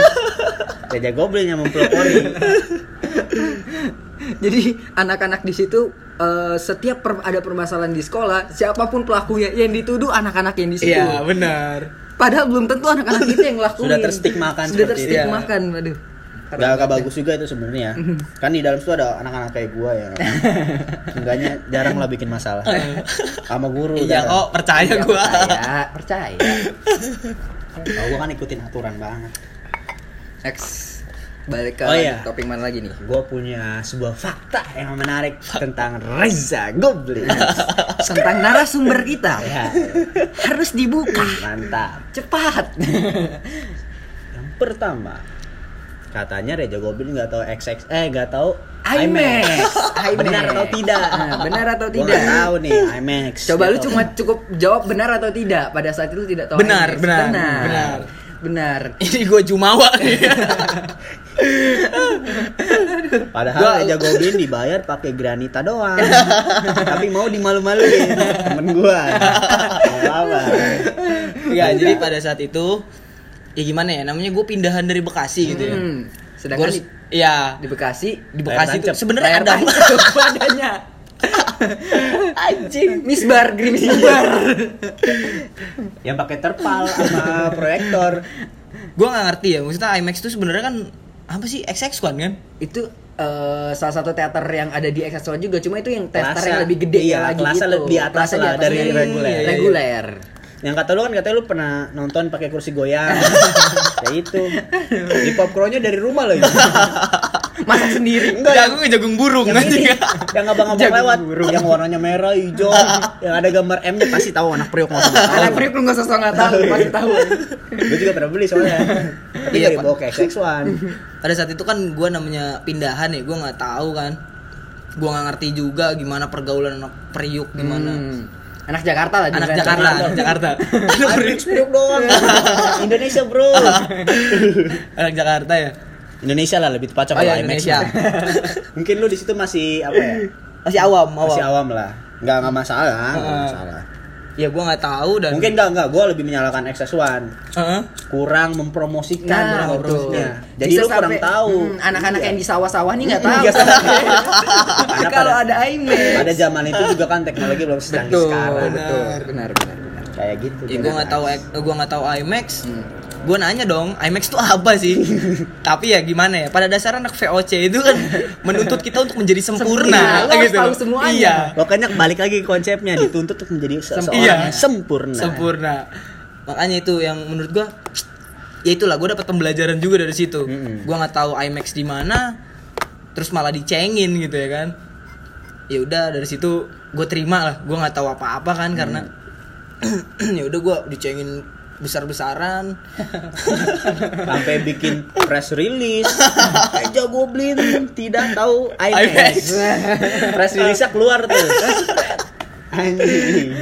Reja Goblin yang mempelopori. Jadi anak-anak di situ eh, setiap per- ada permasalahan di sekolah, siapa pun pelakunya yang dituduh anak-anak yang di situ. Iya, benar. Padahal belum tentu anak-anak itu yang ngelakuin. Sudah terstigmakan Sudah seperti itu. terstigmakan, waduh. Gak, gak bagus juga itu sebenarnya. Kan di dalam situ ada anak-anak kayak gua ya. Enggaknya jarang lah bikin masalah. Sama guru. Iya, kok percaya Iya, gua. Percaya, percaya. Kalau gua kan ikutin aturan banget. Next. Balik ke Oh, iya. topik mana lagi nih? Gue punya sebuah fakta yang menarik tentang Reza Goblin. Tentang narasumber kita. ya, Harus dibuka. mantap. Cepat. Yang pertama, katanya Reza Goblin nggak tahu XX, eh nggak tahu IMAX. Benar atau tidak? Nah, benar atau Gua tidak? nggak tahu nih IMAX. Coba lu Gitu. cuma cukup jawab benar atau tidak. Pada saat itu tidak tahu. Benar, IMAX. benar, benar. benar. Benar. Ini gue jumawa. Padahal Gua- Reza Goblin dibayar pakai granita doang. Tapi mau dimalu-maluin temen gua. Nggak apa. ya, jadi pada saat itu ya gimana ya namanya gue pindahan dari Bekasi gitu ya. Hmm. Gua Sedangkan harus- di, Iya di Bekasi di Bekasi itu sebenarnya ada tancap badannya. Anjing, misbar, gerimis misbar. Yang pakai terpal sama proyektor. gue nggak ngerti ya maksudnya IMAX itu sebenarnya kan apa sih XX1 kan itu eh, salah satu teater yang ada di Exxon juga cuma itu yang teater yang lebih gede iya, lagi kelasnya gitu. lebih atas di lah atas dari reguler. Reguler Yang kata lu kan katanya lu pernah nonton pakai kursi goyang. ya itu. Di popcornnya dari rumah lagi. masak sendiri. Enggak, jagung jagung burung yang ini yang abang-abang Jagung lewat burung. yang warnanya merah hijau yang ada gambar M nya pasti tahu anak priok nggak tahu. Anak priuk lu nggak usah nggak tahu pasti tahu. Gue juga pernah beli soalnya. Tapi Iya, dari bawa ke XX1 pada saat itu kan gue namanya pindahan ya gue nggak tahu kan. Gue nggak ngerti juga gimana pergaulan anak periuk gimana. Hmm. Anak Jakarta lah anak. Jakarta anak Jakarta. Anak doang Indonesia bro. Anak Jakarta ya? Indonesia lah lebih tepatnya Oh, kalau iya, IMAX Indonesia. mah. mungkin lu di situ masih apa ya? Masih awam awam. Masih awam lah. Nggak nggak masalah nggak Heeh. masalah ya gue nggak tahu dan mungkin nggak nggak. Gue lebih menyalahkan XX1 Heeh. kurang mempromosikan Nah, kurang betul. mempromosinya jadi Bisa lu kurang sampai, tahu. hmm, anak-anak Iya. yang di sawah-sawah nih nggak tahu. Iya. Tapi kalau ada IMAX pada zaman itu juga kan teknologi belum secanggih betul sekarang. betul. Benar benar benar. Kayak gitu ya gue nggak tahu gue nggak tahu IMAX. Hmm. Gue nanya dong IMAX itu apa sih? Tapi ya gimana ya pada dasarnya anak VOC itu kan menuntut kita untuk menjadi Sempurna, sempurna, harus gitu. tahu semuanya. iya. Pokoknya balik lagi ke konsepnya dituntut untuk menjadi seseorang Iya. sempurna. sempurna. Makanya itu yang menurut gue ya itulah gue dapat pembelajaran juga dari situ. Mm-mm. gue nggak tahu IMAX di mana terus malah dicengin gitu ya kan. Ya udah dari situ gue terima lah. Gue nggak tahu apa-apa kan karena ya udah gue dicengin besar-besaran. Sampai bikin press release. Eja Goblin tidak tahu IMAX. Press release keluar tuh. Anjing.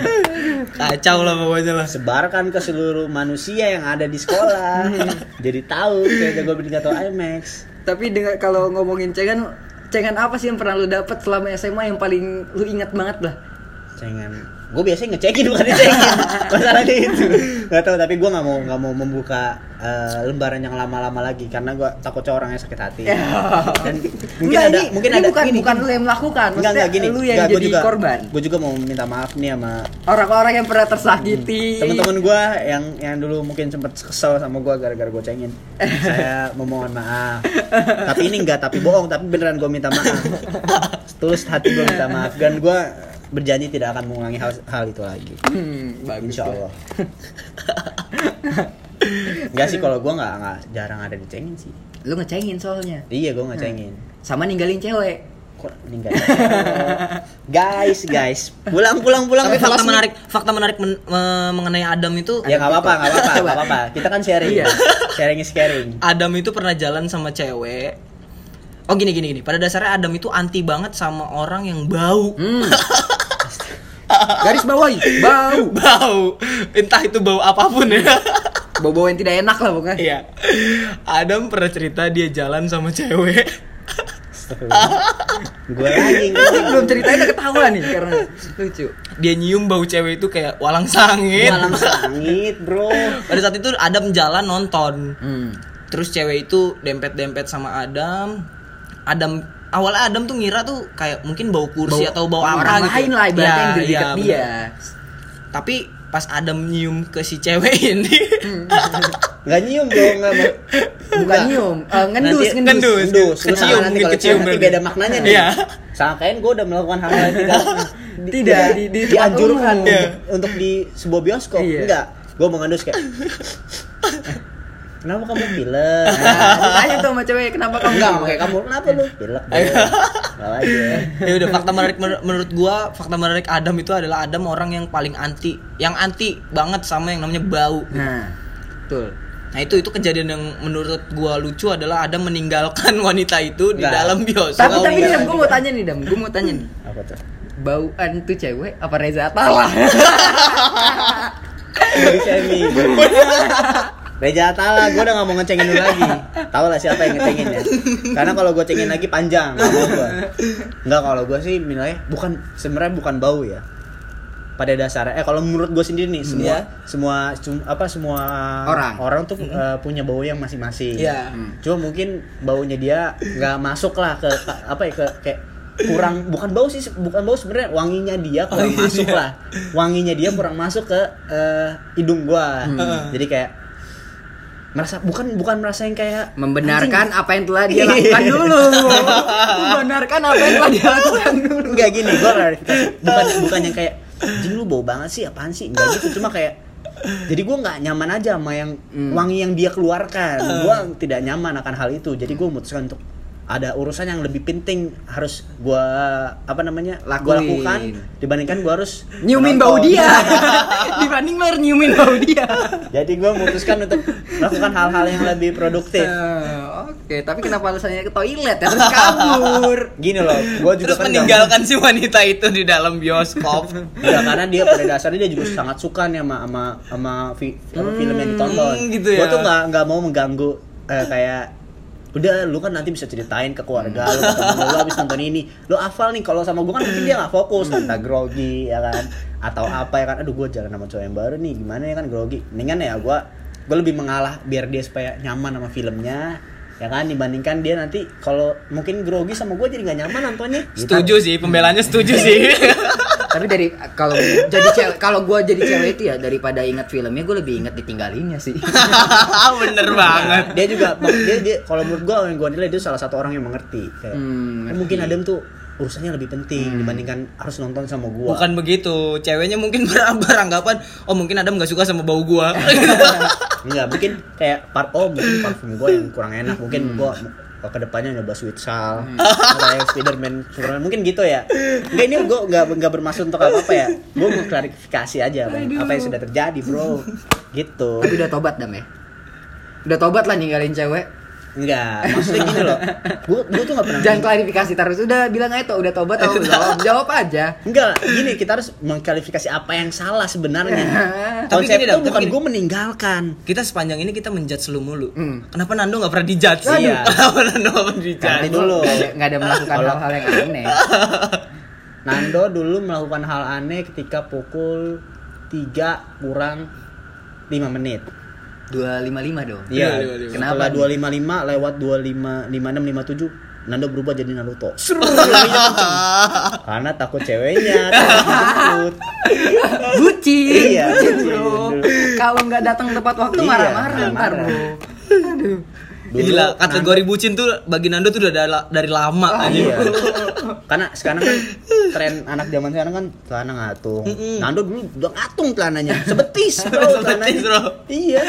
kacau lah pokoknya lah. Sebarkan ke seluruh manusia yang ada di sekolah. Jadi tahu kayak Goblin nggak tahu IMAX Tapi dengan kalau ngomongin cengan, cengan apa sih yang pernah lu dapat selama SMA yang paling lu ingat banget lah? cengen gue biasanya ngecekin bukan dicengin masalahnya itu nggak tahu tapi gue nggak mau nggak mau membuka eh, lembaran yang lama-lama lagi karena gue takutnya orangnya sakit hati dan mungkin Enggak, ada ini, mungkin ini ada bukan gini, bukan lu yang melakukan, Enggak, enggak gini. lu yang Enggak, jadi juga, korban. Gue juga mau minta maaf nih sama Orang-orang yang pernah tersakiti. teman-teman gue yang yang dulu mungkin sempet kesel sama gue gara-gara gue cengin. Saya memohon maaf. tapi ini enggak, tapi bohong, tapi beneran gue minta maaf. Tulus hati gue minta maaf dan gue berjanji tidak akan mengulangi hal, hal itu lagi. Hmm, bagus. Insya tuh. Allah. Enggak sih kalau gue nggak nggak jarang ada dicengin sih. Lu ngecengin soalnya. Iya gue nggak cengin. Sama ninggalin cewek. Kok meninggal? guys, guys, pulang pulang pulang. tapi fakta menarik fakta menarik men- me- mengenai Adam itu Ya nggak apa-apa, nggak apa-apa, nggak apa-apa. Kita kan sharing. Iya. Sharing is caring. Adam itu pernah jalan sama cewek Oh gini gini gini. Pada dasarnya Adam itu anti banget sama orang yang bau. Hmm. Garis bawahi, bau. bau. Entah itu bau apa pun ya. Bau-bau yang tidak enak lah pokoknya. Iya. Adam pernah cerita dia jalan sama cewek. Gue lagi Lu belum ceritain udah ketawa nih karena lucu. Dia nyium bau cewek itu kayak walang sangit. malam sangit, bro. Pada saat itu Adam jalan nonton. Hmm. Terus cewek itu dempet-dempet sama Adam. Adam awalnya Adam tuh ngira tuh kayak mungkin bau kursi Bau- atau bau bau apa orang gitu. lain lah ibaratnya yang iya, dekat bener. dia. Tapi pas Adam nyium ke si cewek ini Nggak nyium dong, nggak mau. Bukan nyium, eh, ngendus, Nanti- ngendus. ngendus. Ngendus. Kecium, nanti mungkin kalau kecium nanti berarti. beda maknanya nih. Iya. Sangkain gue udah melakukan hal yang tidak Tidak, di- di dianjurkan untuk, untuk di sebuah bioskop. Iya. Enggak. Gue mau ngendus kayak Kenapa kamu pilek? Nah, tanya tuh sama cewek kenapa kamu Enggak, kayak kamu kenapa lu? Pilek. Enggak aja. ya udah fakta menarik menur- menurut gua fakta menarik Adam itu adalah Adam orang yang paling anti yang anti banget sama yang namanya bau Nah, betul. nah itu itu kejadian yang menurut gua lucu adalah Adam meninggalkan wanita itu di Enggak. dalam bioskop Tapi tapi iya. gue mau tanya nih Dam, gue mau tanya nih. Apa tuh? Bauan tuh cewek apa Reza Atala? Bisa ini. Reja Atala, gue udah gak mau ngecengin lu lagi Tahu lah siapa yang ngecengin ya Karena kalau gue cengin lagi panjang Gak mau gue Enggak, kalau gue sih nilainya Bukan, sebenarnya bukan bau ya pada dasarnya eh kalau menurut gue sendiri nih semua Iya. semua cum- apa semua Orang. orang tuh eh, punya bau yang masing-masing Iya. cuma mungkin baunya dia nggak masuk lah ke apa ya ke kayak kurang bukan bau sih bukan bau sebenarnya wanginya dia kurang Wanginya masuk dia. lah wanginya dia kurang masuk ke eh, hidung gua Hmm. jadi kayak merasa bukan bukan merasa yang kayak Membenarkan anjing. apa yang telah dia lakukan dulu. Membenarkan apa yang telah dia lakukan dulu. Enggak gini, klarifikasi. Bukan bukan yang kayak anjing lu bau banget sih apaan sih? Enggak gitu, cuma kayak jadi gua nggak nyaman aja sama yang Hmm. wangi yang dia keluarkan. Gua tidak nyaman akan hal itu. Jadi gua memutuskan untuk ada urusan yang lebih penting harus gua apa namanya gua Lakuin. lakukan dibandingkan gua harus Nyiumin bau dia. Dibanding lo harus nyiumin bau dia. Jadi gua memutuskan untuk melakukan hal-hal yang lebih produktif. Eh, Oke, tapi kenapa alasannya ke toilet ya terus kabur? Gini loh, gua juga terus kan meninggalkan si wanita itu di dalam bioskop Ya karena dia pada dasarnya dia juga sangat suka nih sama sama sama apa, film yang ditonton. Hmm, gitu Gua ya. tuh nggak nggak mau mengganggu eh, kayak udah lu kan nanti bisa ceritain ke keluarga lu ke temen lu, habis nonton ini. Lu hafal nih kalau sama gua kan mungkin dia nggak fokus entah grogi ya kan? Atau apa ya kan? Aduh gua jalan sama cowok yang baru nih gimana ya kan grogi? Mendingan ya gua gua lebih mengalah biar dia supaya nyaman sama filmnya ya kan dibandingkan dia nanti kalau mungkin grogi sama gua jadi nggak nyaman nontonnya Gitu. setuju sih pembelanya setuju sih. Tapi dari kalau jadi cewek kalau gua jadi cewek itu ya daripada ingat filmnya gue lebih ingat ditinggalinnya sih. Bener banget. Dia juga dia dia kalau menurut gua yang gua nilai itu salah satu orang yang mengerti. Kayak Hmm, "Oh, mungkin. Adam tuh urusannya lebih penting dibandingkan harus nonton sama gua. Bukan begitu, ceweknya mungkin ber- beranggapan oh mungkin Adam nggak suka sama bau gua. Enggak, mungkin kayak par oh mungkin parfum gua yang kurang enak, mungkin gua ke ke depannya nyoba sweet sal kayak Spiderman Superman mungkin gitu ya. Enggak ini gua nggak nggak bermaksud untuk apa apa ya. Gua mau klarifikasi aja apa, yang- apa yang sudah terjadi bro? Gitu. Tapi udah tobat dam ya. Udah tobat lah ninggalin cewek. Enggak maksudnya gini loh gua gua tuh nggak pernah Jangan klarifikasi terus. Udah bilang aja tuh udah tobat atau belum. Jawab aja. Enggak, gini kita harus mengklarifikasi apa yang salah sebenarnya. Tapi Konsep gini, tapi bukan gue meninggalkan. Kita sepanjang ini kita menjudge lu mulu. Hmm. Kenapa Nando nggak pernah dijudge? Iya. Kenapa Nando nggak pernah dijudge? Nanti dulu. Nggak ada, melakukan hal-hal yang aneh. Nando dulu melakukan hal aneh ketika pukul 3 kurang 5 menit. 255 dong. Iya, 255. setelah Kenapa 255 lewat 25 56 57 Nando berubah jadi Naruto. Karena takut ceweknya, takut. Bucin. Iya, bucin, bro. dulu. Kalau nggak datang tepat waktu Iya, marah-marah ntar marah-marah. bro. Aduh. Dulu Gila, kategori bucin tuh bagi Nando tuh udah dari, dari lama aja. Iya. Karena sekarang kan tren anak zaman sekarang kan celana ngatung. Nando dulu udah ngatung celananya. Sebetis, bro, Sebetis, celananya. bro. Iya.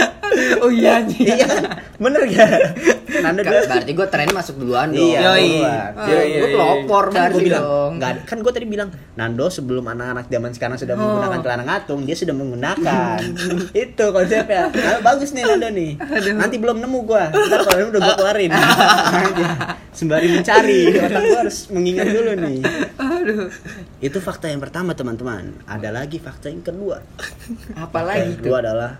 Oh iya anjing. iya. Bener gak? Nando dulu Berarti gue tren masuk duluan dong. Iya, Yoi. duluan. Ah, Iya, iya, gue iya. pelopor kan berarti gue bilang ada- kan gue tadi bilang Nando sebelum anak-anak zaman sekarang sudah Oh. menggunakan celana ngatung dia sudah menggunakan itu konsepnya nah, bagus nih Nando nih nanti belum nemu gue ntar kalau nemu udah gue keluarin. Sembari mencari. Otak gue harus mengingat dulu nih. Aduh. itu fakta yang pertama teman-teman. Ada lagi fakta yang kedua. Apalagi Fakta yang tuh? kedua adalah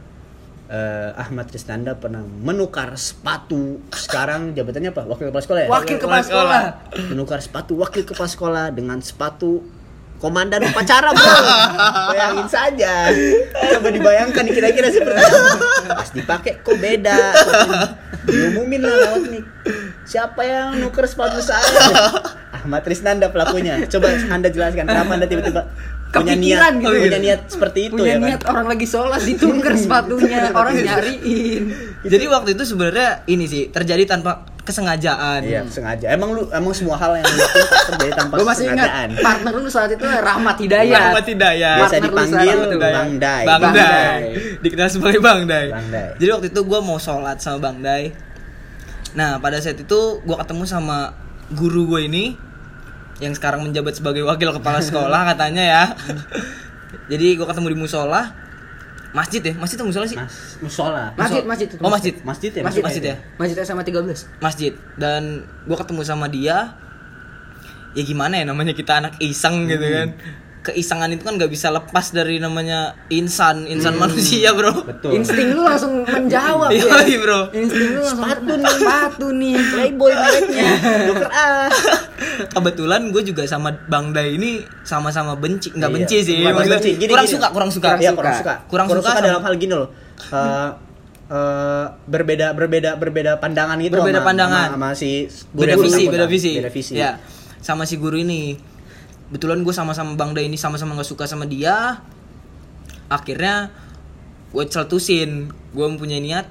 eh, Ahmad Krisnanda pernah menukar sepatu. Sekarang jabatannya apa? Wakil kepala sekolah ya? Wakil kepala sekolah. menukar sepatu wakil kepala sekolah dengan sepatu komandan upacara bro. Bayangin saja. Coba dibayangkan nih kira-kira seperti apa? Pas dipakai kok beda? Diumumin lah lewat nih. Siapa yang nuker sepatu saya? Ahmad Trisnanda pelakunya. Coba anda jelaskan kenapa anda tiba-tiba punya niat gitu. ya? punya niat seperti itu Punya ya kan? niat orang lagi sholat ditukar sepatunya. Orang nyariin. Jadi waktu itu sebenarnya ini sih terjadi tanpa kesengajaan. Iya, sengaja. Emang lu emang semua hal yang lu terjadi tanpa Gue masih ingat kesengajaan. partner lu saat itu Rahmat Hidayat. Rahmat Hidayat. Biasa dipanggil. Bang Dai. Bang. Dai. Dikenal sebagai Bang Dai. Bang Dai. Jadi waktu itu gue mau sholat sama Bang Dai. Nah pada saat itu gue ketemu sama guru gue ini yang sekarang menjabat sebagai wakil kepala sekolah katanya ya. Jadi gue ketemu di musola, masjid ya, masjid atau musola sih? Mas, musola. Masjid, masjid itu. Oh masjid, Masjid ya? Masjid, Masjid ya? Masjid SMA 13. masjid. Dan gue ketemu sama dia. Ya gimana ya namanya kita anak iseng gitu kan. Keisangan itu kan nggak bisa lepas dari namanya insan, insan manusia bro. Betul. Insting lu langsung menjawab Iya ya. bro. Insting lu langsung Sepatu nih. Sepatu nih. Playboy mereknya. Dokter A. kebetulan gue juga sama Bang Dai ini sama-sama benci nggak Iya. benci sih Bukan maksudnya benci. Gini, kurang gini. suka kurang suka Iya, kurang suka. Kurang suka sama- dalam hal gini loh. Eh, eh, berbeda berbeda berbeda pandangan gitu berbeda sama- pandangan sama, sama si beda guru visi beda visi beda visi ya sama si guru ini betulan gue sama-sama Bang Dai ini sama-sama nggak suka sama dia akhirnya gue celtusin gue mempunyai niat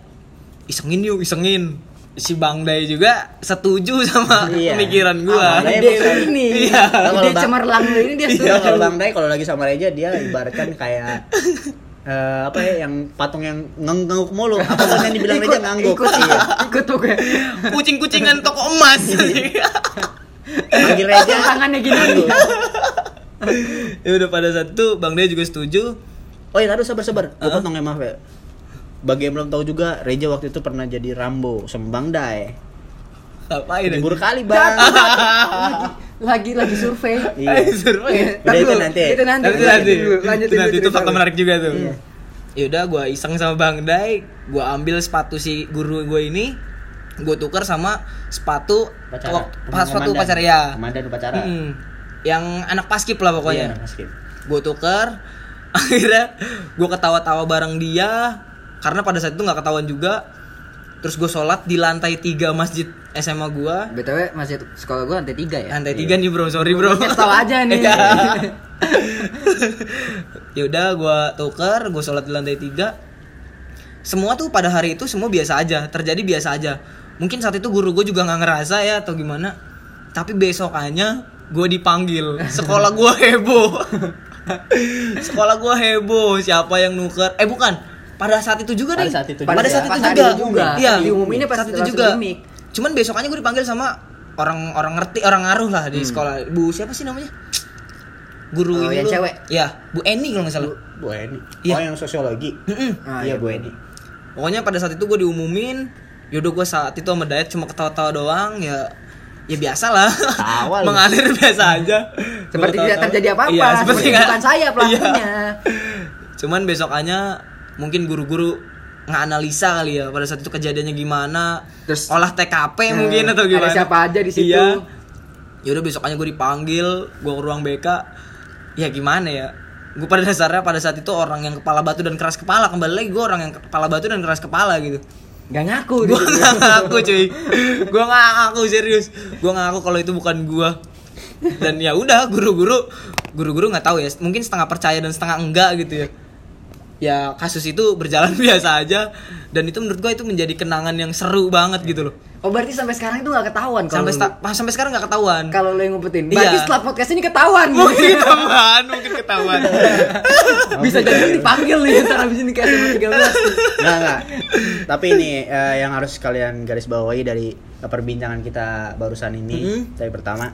isengin yuk isengin si Bang Dai juga setuju sama Iya. pemikiran gue Ah, Bang Dai Ide bukan. ini. Iya. Bang- cemerlang ini dia Iya, setuju. kalau Bang Dai kalau lagi sama Reja dia ibaratkan kayak eh, apa ya yang patung yang ngang- ngangguk mulu. Apa sih yang dibilang Reja ngangguk? Ikut, Iya. ikut tuh gue. kucing-kucingan toko emas Panggil Reja Yang tangannya gini. ya udah pada saat itu Bang Dai juga setuju Oh iya, taruh sabar-sabar. Gue potong ya maaf ya. Bagi yang belum tahu juga, Reja waktu itu pernah jadi Rambo sama Bang Dai. ngapain Libur kali, Bang. lagi lagi survei. Iya. Survei. Udah, itu nanti. Itu nanti. Nanti nanti. Lanjut itu nanti itu fakta menarik juga tuh. Iya. Yaudah gue iseng sama Bang Dai, gue ambil sepatu si guru gue ini, gue tukar sama sepatu Upacara. wak- pas sepatu upacara ya. Komandan upacara. Mm-mm. Yang anak paskip lah Iya, pokoknya. Kim. gue tukar, akhirnya gue ketawa-tawa bareng dia, karena pada saat itu nggak ketahuan juga. Terus gue sholat di lantai tiga masjid SMA gue. BTW masih sekolah gua lantai 3 ya. Lantai tiga nih bro, sorry bro. Tahu aja nih. Iya. ya udah gue tuker gue sholat di lantai tiga semua tuh pada hari itu semua biasa aja terjadi biasa aja mungkin saat itu guru gue juga nggak ngerasa ya atau gimana tapi besokannya gue dipanggil sekolah gue heboh sekolah gue heboh siapa yang nuker eh bukan pada saat itu juga Pada nih saat itu pada juga. saat itu juga, iya Diumuminnya pas saat itu juga cuman besokannya gue dipanggil sama orang orang ngerti orang ngaruh lah Hmm. di sekolah bu siapa sih namanya guru Oh, ini yang loh. cewek? ya bu Eni kalau nggak salah Bu Eni. Iya. Oh yang sosiologi. Mm-mm. Ah, iya iya, Bu Eni. Pokoknya pada saat itu gue diumumin, yaudah gue saat itu sama Dayat cuma ketawa-tawa doang, ya ya biasa lah, Tawa mengalir biasa aja. Seperti tidak terjadi apa-apa. Iya, seperti nggak- bukan saya pelakunya. Iya. Cuman besokannya mungkin guru-guru nggak analisa kali ya pada saat itu kejadiannya gimana, Terus- olah TKP Hmm, mungkin atau ada gimana? siapa aja di situ. Iya. Yaudah besokannya gue dipanggil, gue ke ruang BK, ya gimana ya? Gue pada dasarnya pada saat itu orang yang kepala batu dan keras kepala kembali lagi gue orang yang kepala batu dan keras kepala gitu. Gak ngaku gue nggak ngaku cuy. Gue nggak ngaku serius. Gue nggak ngaku kalau itu bukan gue dan ya udah guru-guru guru-guru nggak tahu ya. Mungkin setengah percaya dan setengah enggak gitu ya ya kasus itu berjalan biasa aja dan itu menurut gue itu menjadi kenangan yang seru banget gitu loh Oh berarti sampai sekarang itu gak ketahuan kalau sampai lu- sampai sekarang nggak ketahuan kalau lo yang ngumpetin. Iya. Berarti setelah podcast ini ketahuan. mungkin ketahuan mungkin ketahuan Bisa jadi dipanggil nih ntar abis ini kayak SMA 13. Enggak, enggak. Tapi ini eh, yang harus kalian garis bawahi dari perbincangan kita barusan ini. Mhm. Dari pertama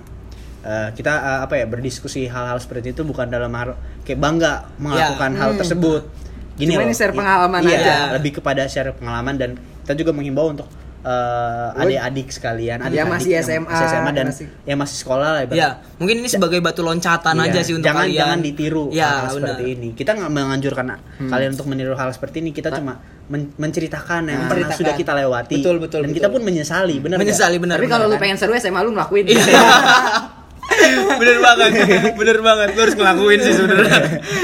eh, kita eh, apa ya berdiskusi hal-hal seperti itu bukan dalam hal kayak bangga melakukan hal tersebut. Gini Cuma loh. ini share pengalaman iya, aja. lebih kepada share pengalaman dan kita juga menghimbau untuk eh, adik-adik sekalian, adik-adik masih yang SMA, masih SMA dan masih- yang masih sekolah lah ibarat. ya mungkin ini sebagai batu loncatan Iya, aja sih untuk jangan kalian jangan ditiru ya hal benar seperti ini. Kita nggak menganjurkan kalian untuk meniru hal seperti ini. Kita cuma men- menceritakan yang pernah sudah kita lewati. Betul, betul, Dan betul. kita pun menyesali, benar menyesali benar Tapi kalau lu pengen seru SMA lu ngelakuin. Iya. bener banget bener banget lu harus ngelakuin sih sebenarnya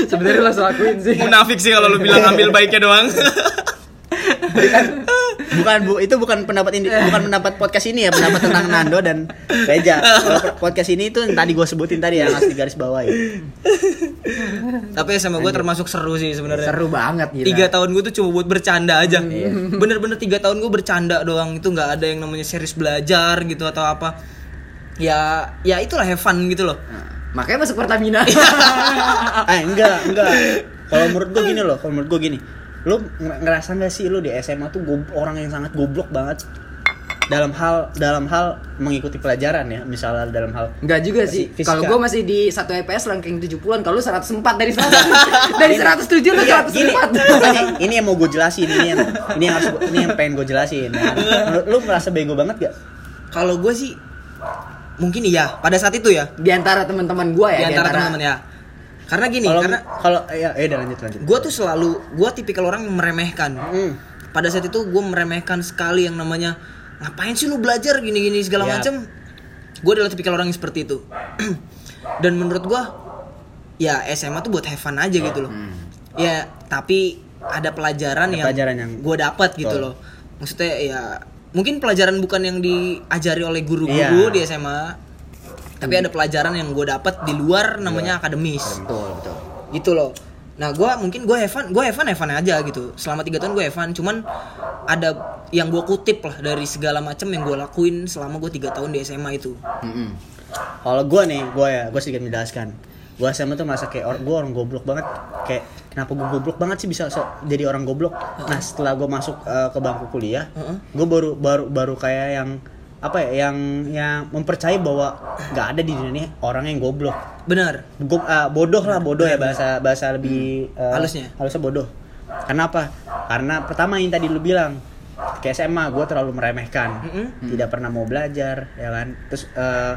Sebenarnya lo harus lakuin sih. munafik sih kalau lu bilang ambil baiknya doang bukan bu, itu bukan pendapat ini, bukan pendapat podcast ini ya, pendapat tentang Nando dan Reja. Kalau podcast ini itu yang tadi gue sebutin tadi yang harus digaris bawahi. tapi sama gue termasuk seru sih sebenarnya Seru banget gila. tiga tahun gue tuh cuma buat bercanda aja bener-bener tiga tahun gue bercanda doang itu nggak ada yang namanya serius belajar gitu atau apa ya ya itulah have fun gitu loh Makanya masuk Pertamina. Eh enggak, enggak. Kalau menurut gue gini loh, kalau menurut gue gini. Lu nger- ngerasa nggak sih lu di SMA tuh gob- orang yang sangat goblok banget dalam hal dalam hal mengikuti pelajaran ya, misalnya dalam hal Enggak juga sih. Kalau gue masih di 1 EPS ranking 70-an, kalau lu 104 dari 100. dari 107 lu Iya, gini, 104. ini yang mau gue jelasin ini yang ini yang harus ini yang pengen gue jelasin. ya. Menurut lu merasa bego banget gak? kalau gue sih mungkin iya pada saat itu ya. Di antara teman-teman gue ya, di antara teman-teman ya. Karena gini Kalau karena kalau ya, udah lanjut lanjut. gue tuh selalu gue tipikal orang meremehkan. Hmm. pada saat itu gue meremehkan sekali yang namanya ngapain sih lu belajar gini-gini segala Ya. macem? Gue adalah tipikal orang yang seperti itu. Dan menurut gue ya SMA tuh buat have fun aja gitu loh. Ya tapi ada pelajaran Ada yang, pelajaran yang- gue dapat gitu loh. Maksudnya ya mungkin pelajaran bukan yang diajari oleh guru-guru Iya. di SMA tapi ada pelajaran yang gue dapat di luar namanya akademis Betul, betul. gitu loh nah gue mungkin gue fun gue have fun aja gitu selama tiga tahun gue fun cuman ada yang gue kutip lah dari segala macam yang gue lakuin selama gue tiga tahun di SMA itu Mm-mm. Kalau gue nih, gue ya, gue sedikit menjelaskan. Gue SMA tuh merasa kayak orang gue orang goblok banget. Kayak kenapa gue goblok banget sih bisa so- jadi orang goblok. Nah setelah gue masuk uh, ke bangku kuliah, gue baru baru baru kayak yang apa ya, yang yang mempercayai bahwa nggak ada di dunia ini orang yang goblok. benar. Go- uh, bodoh lah bodoh ya bahasa bahasa lebih uh, Halusnya. halusnya bodoh. Kenapa karena pertama yang tadi lu bilang ke SMA gue terlalu meremehkan. Mm-mm. tidak pernah mau belajar ya kan? Terus uh,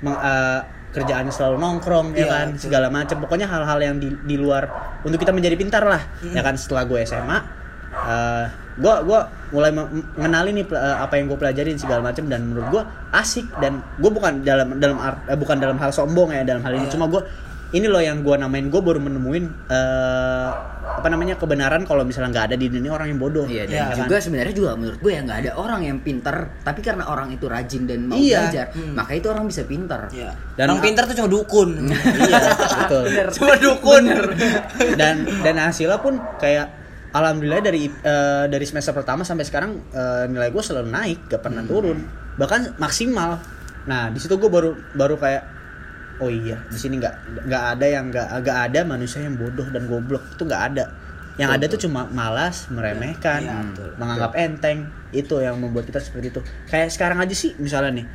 meng- uh, kerjaannya selalu nongkrong ya Iya, kan betul. segala macam pokoknya hal-hal yang di, di luar untuk kita menjadi pintar lah ya kan. Setelah gue SMA uh, gue gua mulai me- mengenali nih uh, apa yang gue pelajarin segala macam dan menurut gue asik dan gue bukan dalam dalam art- eh, bukan dalam hal sombong ya dalam hal ini. Iya. cuma gue ini loh yang gue namain gue baru menemuin eh, apa namanya kebenaran kalau misalnya nggak ada di dunia orang yang bodoh. Iya, dan Iya, juga sebenarnya juga menurut gue ya nggak ada orang yang pinter, tapi karena orang itu rajin dan mau Iya. belajar, Hmm. maka itu orang bisa pinter. ya Dan orang pintar tuh cuma dukun. Iya betul. cuma dukun. Dan dan hasilnya pun kayak alhamdulillah dari eh, dari semester pertama sampai sekarang eh, nilai gue selalu naik gak pernah turun. Bahkan maksimal. Nah di situ gue baru baru kayak oh iya di sini nggak nggak ada yang nggak nggak ada manusia yang bodoh dan goblok. Itu nggak ada. Yang ada tuh cuma malas meremehkan Iya, betul. menganggap enteng. Itu yang membuat kita seperti itu. Kayak sekarang aja sih misalnya nih.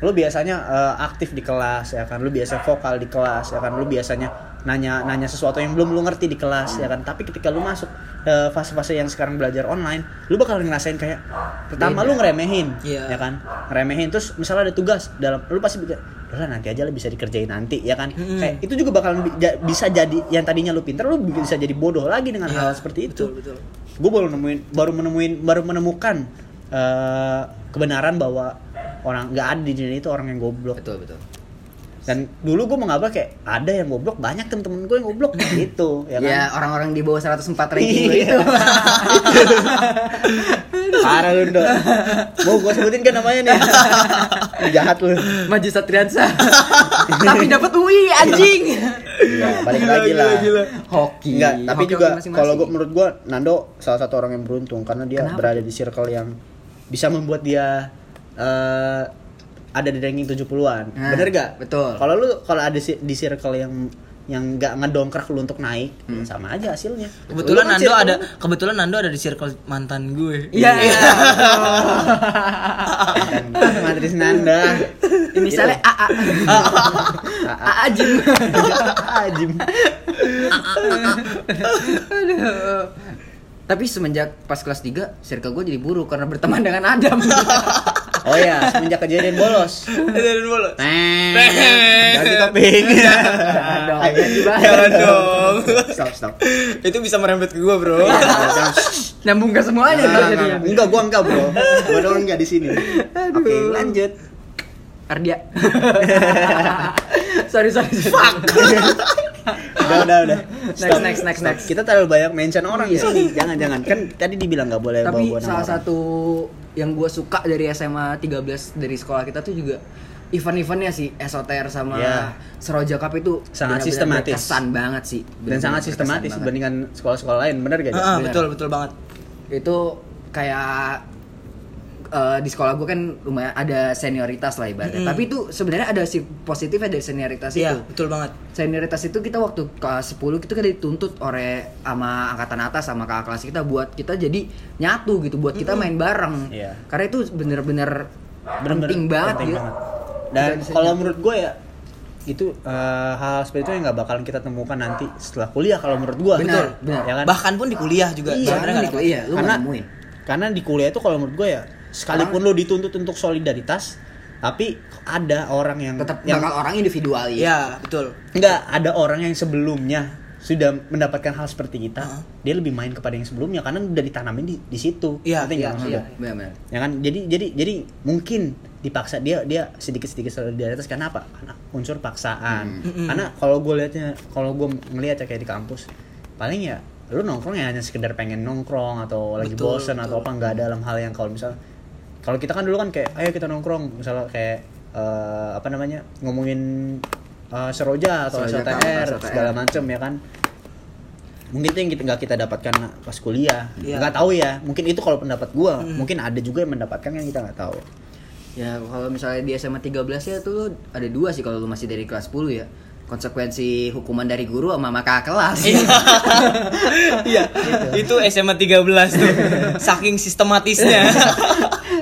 Lu biasanya eh, aktif di kelas ya kan? Lu biasa vokal di kelas ya kan? Lu biasanya nanya nanya sesuatu yang belum lu ngerti di kelas ya kan? Tapi ketika lu masuk eh, fase-fase yang sekarang belajar online lu bakal ngerasain kayak pertama lu ngeremehin Iya. ya kan? Ngeremehin terus misalnya ada tugas dalam lu pasti udah nanti aja lah bisa dikerjain nanti ya kan Mm-mm. kayak itu juga bakal bi- ja- bisa jadi yang tadinya lu pinter lu bisa jadi bodoh lagi dengan Iya, hal seperti itu betul, betul. gue baru nemuin baru menemuin baru menemukan eh, kebenaran bahwa orang nggak ada di dunia itu orang yang goblok betul betul dan dulu gue menganggap kayak ada yang goblok banyak temen-temen gue yang goblok. Gitu ya kan? ya orang-orang di bawah 104 ranking Iya. itu. Parah lu Ndo. mau gue sebutin kan namanya nih? Jahat lu. Maju Satriansa. Tapi dapat UI anjing. Ya, balik lagi lah. hoki. Enggak, tapi Hoki juga kalau gue menurut gue Nando salah satu orang yang beruntung karena dia Kenapa? berada di circle yang bisa membuat dia eh, ada di ranking 70-an. Nah, Bener gak? betul. Kalau lu kalau ada si- di circle yang yang nggak ngedongkrak lu untuk naik, Hmm. ya sama aja hasilnya. Kebetulan Lu kan Nando ada lu- kebetulan Nando ada di circle mantan gue. Iya. dan Matris Nanda. Inisialnya Gitu. AA. AA Jim. Ajim. Aduh. Tapi semenjak pas kelas 3, circle gue jadi buruk karena berteman dengan Adam. Oh ya, semenjak kejadian bolos. Dan bolos. Jangan dong, Ayo. jangan. Jangan dong. Stop, stop. Itu bisa merembet ke gue, Bro. Nyambung ke semuanya tuh enggak, jadinya. enggak, gua enggak, Bro. Gua doang enggak di sini. Oke, lanjut. Ardia. sorry, sorry, sorry. Udah, udah, udah. Next, Stop, next, next, stop. next. Kita terlalu banyak mention orang di Iya. sini. Jangan, jangan. Kan tadi dibilang enggak boleh Tapi bawa nama salah orang. satu yang gue suka dari SMA 13 dari sekolah kita tuh juga event-eventnya sih Esoter sama Iya. Seroja Cup itu Sangat sistematis. berkesan banget sih dan Benar-benar sangat sistematis dibandingkan sekolah-sekolah lain, bener gak? Heeh, Benar. betul, betul banget. itu kayak eh, di sekolah gue kan lumayan ada senioritas lah ibaratnya Mm-mm. tapi itu sebenarnya ada si positifnya dari senioritas Iya, itu betul banget. senioritas itu kita waktu kelas 10 itu kan dituntut oleh sama angkatan atas sama kakak kelas kita buat kita jadi nyatu gitu buat kita main bareng Iya. karena itu bener-bener penting banget penting gitu. banget. Dan kalau menurut gue ya itu eh, hal seperti itu yang nggak bakalan kita temukan nanti setelah kuliah kalau menurut gue Benar, benar. ya kan Bahkan pun di kuliah juga. Iya, Bener nggak nggak? iya lu karena nemuin karena di kuliah itu kalau menurut gue ya sekalipun lo dituntut untuk solidaritas tapi ada orang yang tetap yang bakal orang individualis Iya, betul. nggak ada orang yang sebelumnya sudah mendapatkan hal seperti kita Heeh. dia lebih main kepada yang sebelumnya karena udah ditanamin di, di situ Iya, iya iya gue? benar-benar ya kan jadi jadi jadi mungkin dipaksa dia dia sedikit sedikit solidaritas karena apa karena unsur paksaan Hmm. karena kalau gue lihatnya kalau gue ngelihat ya kayak di kampus paling ya lu nongkrong ya hanya sekedar pengen nongkrong atau lagi Betul, bosen atau apa betul. nggak dalam hal yang kalau misal kalau kita kan dulu kan kayak ayo kita nongkrong misalnya kayak eh, apa namanya ngomongin eh, seroja atau Seroja SOTR. segala macem ya kan mungkin itu yang kita nggak kita dapatkan pas kuliah Iya. nggak tahu ya mungkin itu kalau pendapat gua Hmm. mungkin ada juga yang mendapatkan yang kita nggak tahu Ya kalau misalnya di SMA 13 ya tuh ada dua sih kalau lu masih dari kelas 10 ya konsekuensi hukuman dari guru sama kakak kelas. Iya. Itu SMA 13 tuh. Saking sistematisnya.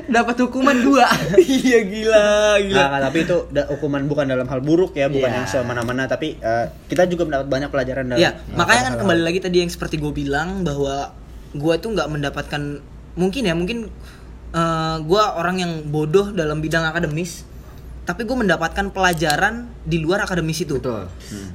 Dapat hukuman dua. Iya gila, gila. Nah, tapi itu da- hukuman bukan dalam hal buruk ya bukan Iya. yang semena-mena tapi eh, kita juga mendapat banyak pelajaran dalam Iya, makanya kan kembali lagi tadi yang seperti gue bilang bahwa gue tuh nggak mendapatkan mungkin ya mungkin eh, gue orang yang bodoh dalam bidang akademis, tapi gue mendapatkan pelajaran di luar akademis itu. Betul.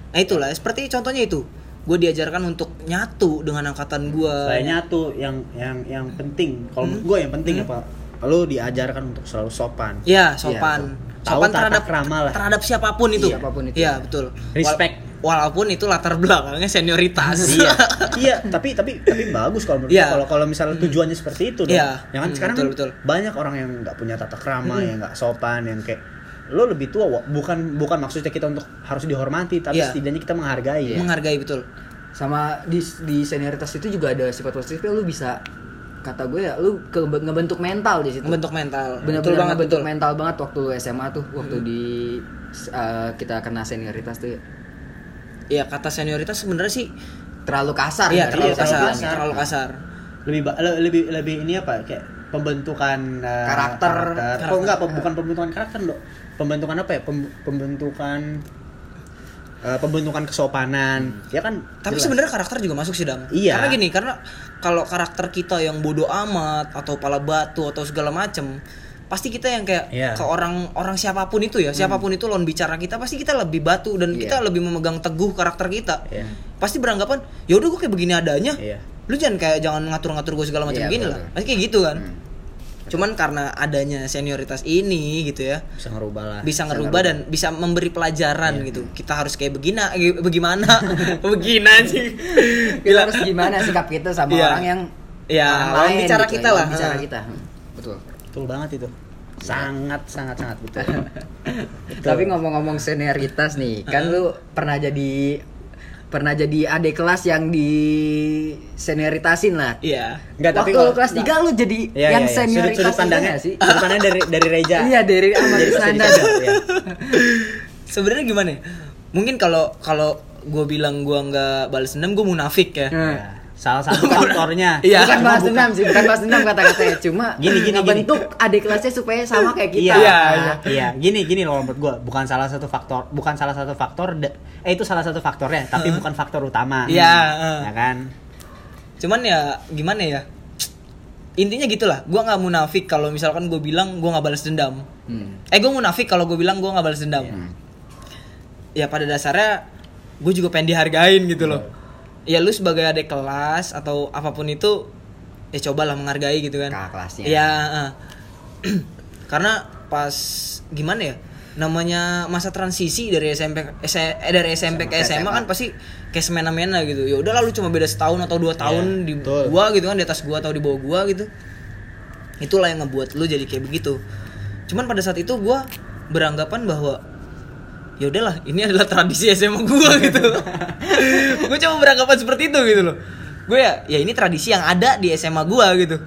Nah itulah, seperti contohnya itu, gue diajarkan untuk nyatu dengan angkatan gue. Kayaknya tuh yang yang yang penting kalau Hmm. gue yang penting apa lo diajarkan untuk selalu sopan Ya sopan, Tahu sopan tata terhadap krama lah. terhadap siapa pun itu. Iya, siapa pun itu. Iya betul. Respect. Wal- walaupun itu latar belakangnya senioritas. iya iya tapi tapi tapi bagus kalau menurut Iya. gue. kalau kalau misalnya tujuannya seperti itu dong Iya. ya kan Hmm, sekarang betul, kan betul. banyak orang yang nggak punya tata krama yang nggak sopan yang kayak lo lebih tua bukan bukan maksudnya kita untuk harus dihormati tapi Iya. setidaknya kita menghargai ya Menghargai betul. Sama di di senioritas itu juga ada sifat positifnya lu bisa kata gue ya lu ke ngebentuk mental di situ. Membentuk mental. betul Bener-bener banget ngebentuk betul. mental banget waktu lu SMA tuh, waktu di uh, kita kena senioritas tuh ya. Iya, kata senioritas sebenarnya sih terlalu kasar. iya nggak terlalu sih? terlalu kasar, kasar. terlalu kasar. lebih lebih lebih ini apa kayak pembentukan eh, Karakter. Oh enggak, pem- bukan pembentukan karakter loh. Pembentukan apa ya? Pem- pembentukan eh, pembentukan kesopanan. Ya kan Tapi sebenarnya karakter juga masuk sih dam. Iya. Karena gini, karena kalau karakter kita yang bodoh amat atau pala batu atau segala macem, pasti kita yang kayak Iya. ke orang orang siapa pun itu ya, siapa pun itu lawan bicara kita, pasti kita lebih batu dan Iya. kita lebih memegang teguh karakter kita. Iya. Pasti beranggapan, ya udah gue kayak begini adanya. Iya. Lu jangan kayak jangan ngatur-ngatur gue segala macam Iya, gini betul. lah. Pasti kayak gitu kan. Hmm. Cuman karena adanya senioritas ini gitu ya, bisa ngerubah lah. bisa ngerubah dan bisa memberi pelajaran Iya. gitu. Kita harus kayak begina, eh, bagaimana, begina sih. Kita harus gimana sikap kita sama Iya. orang yang Iya, orang lawan lain bicara gitu, kita lawan lah. Bicara kita. Betul. Betul banget itu. Sangat sangat sangat betul. Betul. Tapi ngomong-ngomong senioritas nih, kan lu pernah jadi pernah jadi adik kelas yang di senioritasin lah. Iya. Enggak, tapi Waktu kalau- kelas 3 lu jadi Iya, yang iya, iya. senioritas sudut, sudut pandangnya sih? Sudut pandangnya dari dari Reja. Iya, dari Ahmad Jadi Iskandar. jadi sadar, ya. Sebenarnya gimana ya? Mungkin kalau kalau gue bilang gue nggak balas dendam, gue munafik ya. Hmm. Salah satu faktornya. Iya. bukan balas dendam sih, bukan balas dendam kata-katanya, cuma Gini, gini, ngebentuk adik kelasnya supaya sama kayak kita. Iya, Iya, iya, iya. Gini, gini loh menurut gua, bukan salah satu faktor, bukan salah satu faktor, eh itu salah satu faktornya, tapi bukan faktor utama. Iya, ya kan? Cuman ya gimana ya? Intinya gitulah. Gue nggak munafik kalau misalkan gue bilang gue nggak balas dendam. Hmm. Eh gue munafik kalau gue bilang gue nggak balas dendam. Ya pada dasarnya gue juga pengen dihargain gitu loh. Ya lu sebagai adik kelas atau apa pun itu ya cobalah menghargai gitu kan. Kakak kelasnya. Iya. eh. Karena pas gimana ya? Namanya masa transisi dari SMP S- eh, dari SMP ke SMA kan pasti kayak semena-mena gitu. Ya udah lalu cuma beda setahun atau dua tahun di betul. gua gitu kan di atas gua atau di bawah gua gitu. Itulah yang ngebuat lu jadi kayak begitu. Cuman pada saat itu gua beranggapan bahwa ya udahlah ini adalah tradisi SMA gua gitu. gue cuma beranggapan seperti itu gitu loh. Gue ya ya ini tradisi yang ada di SMA gua gitu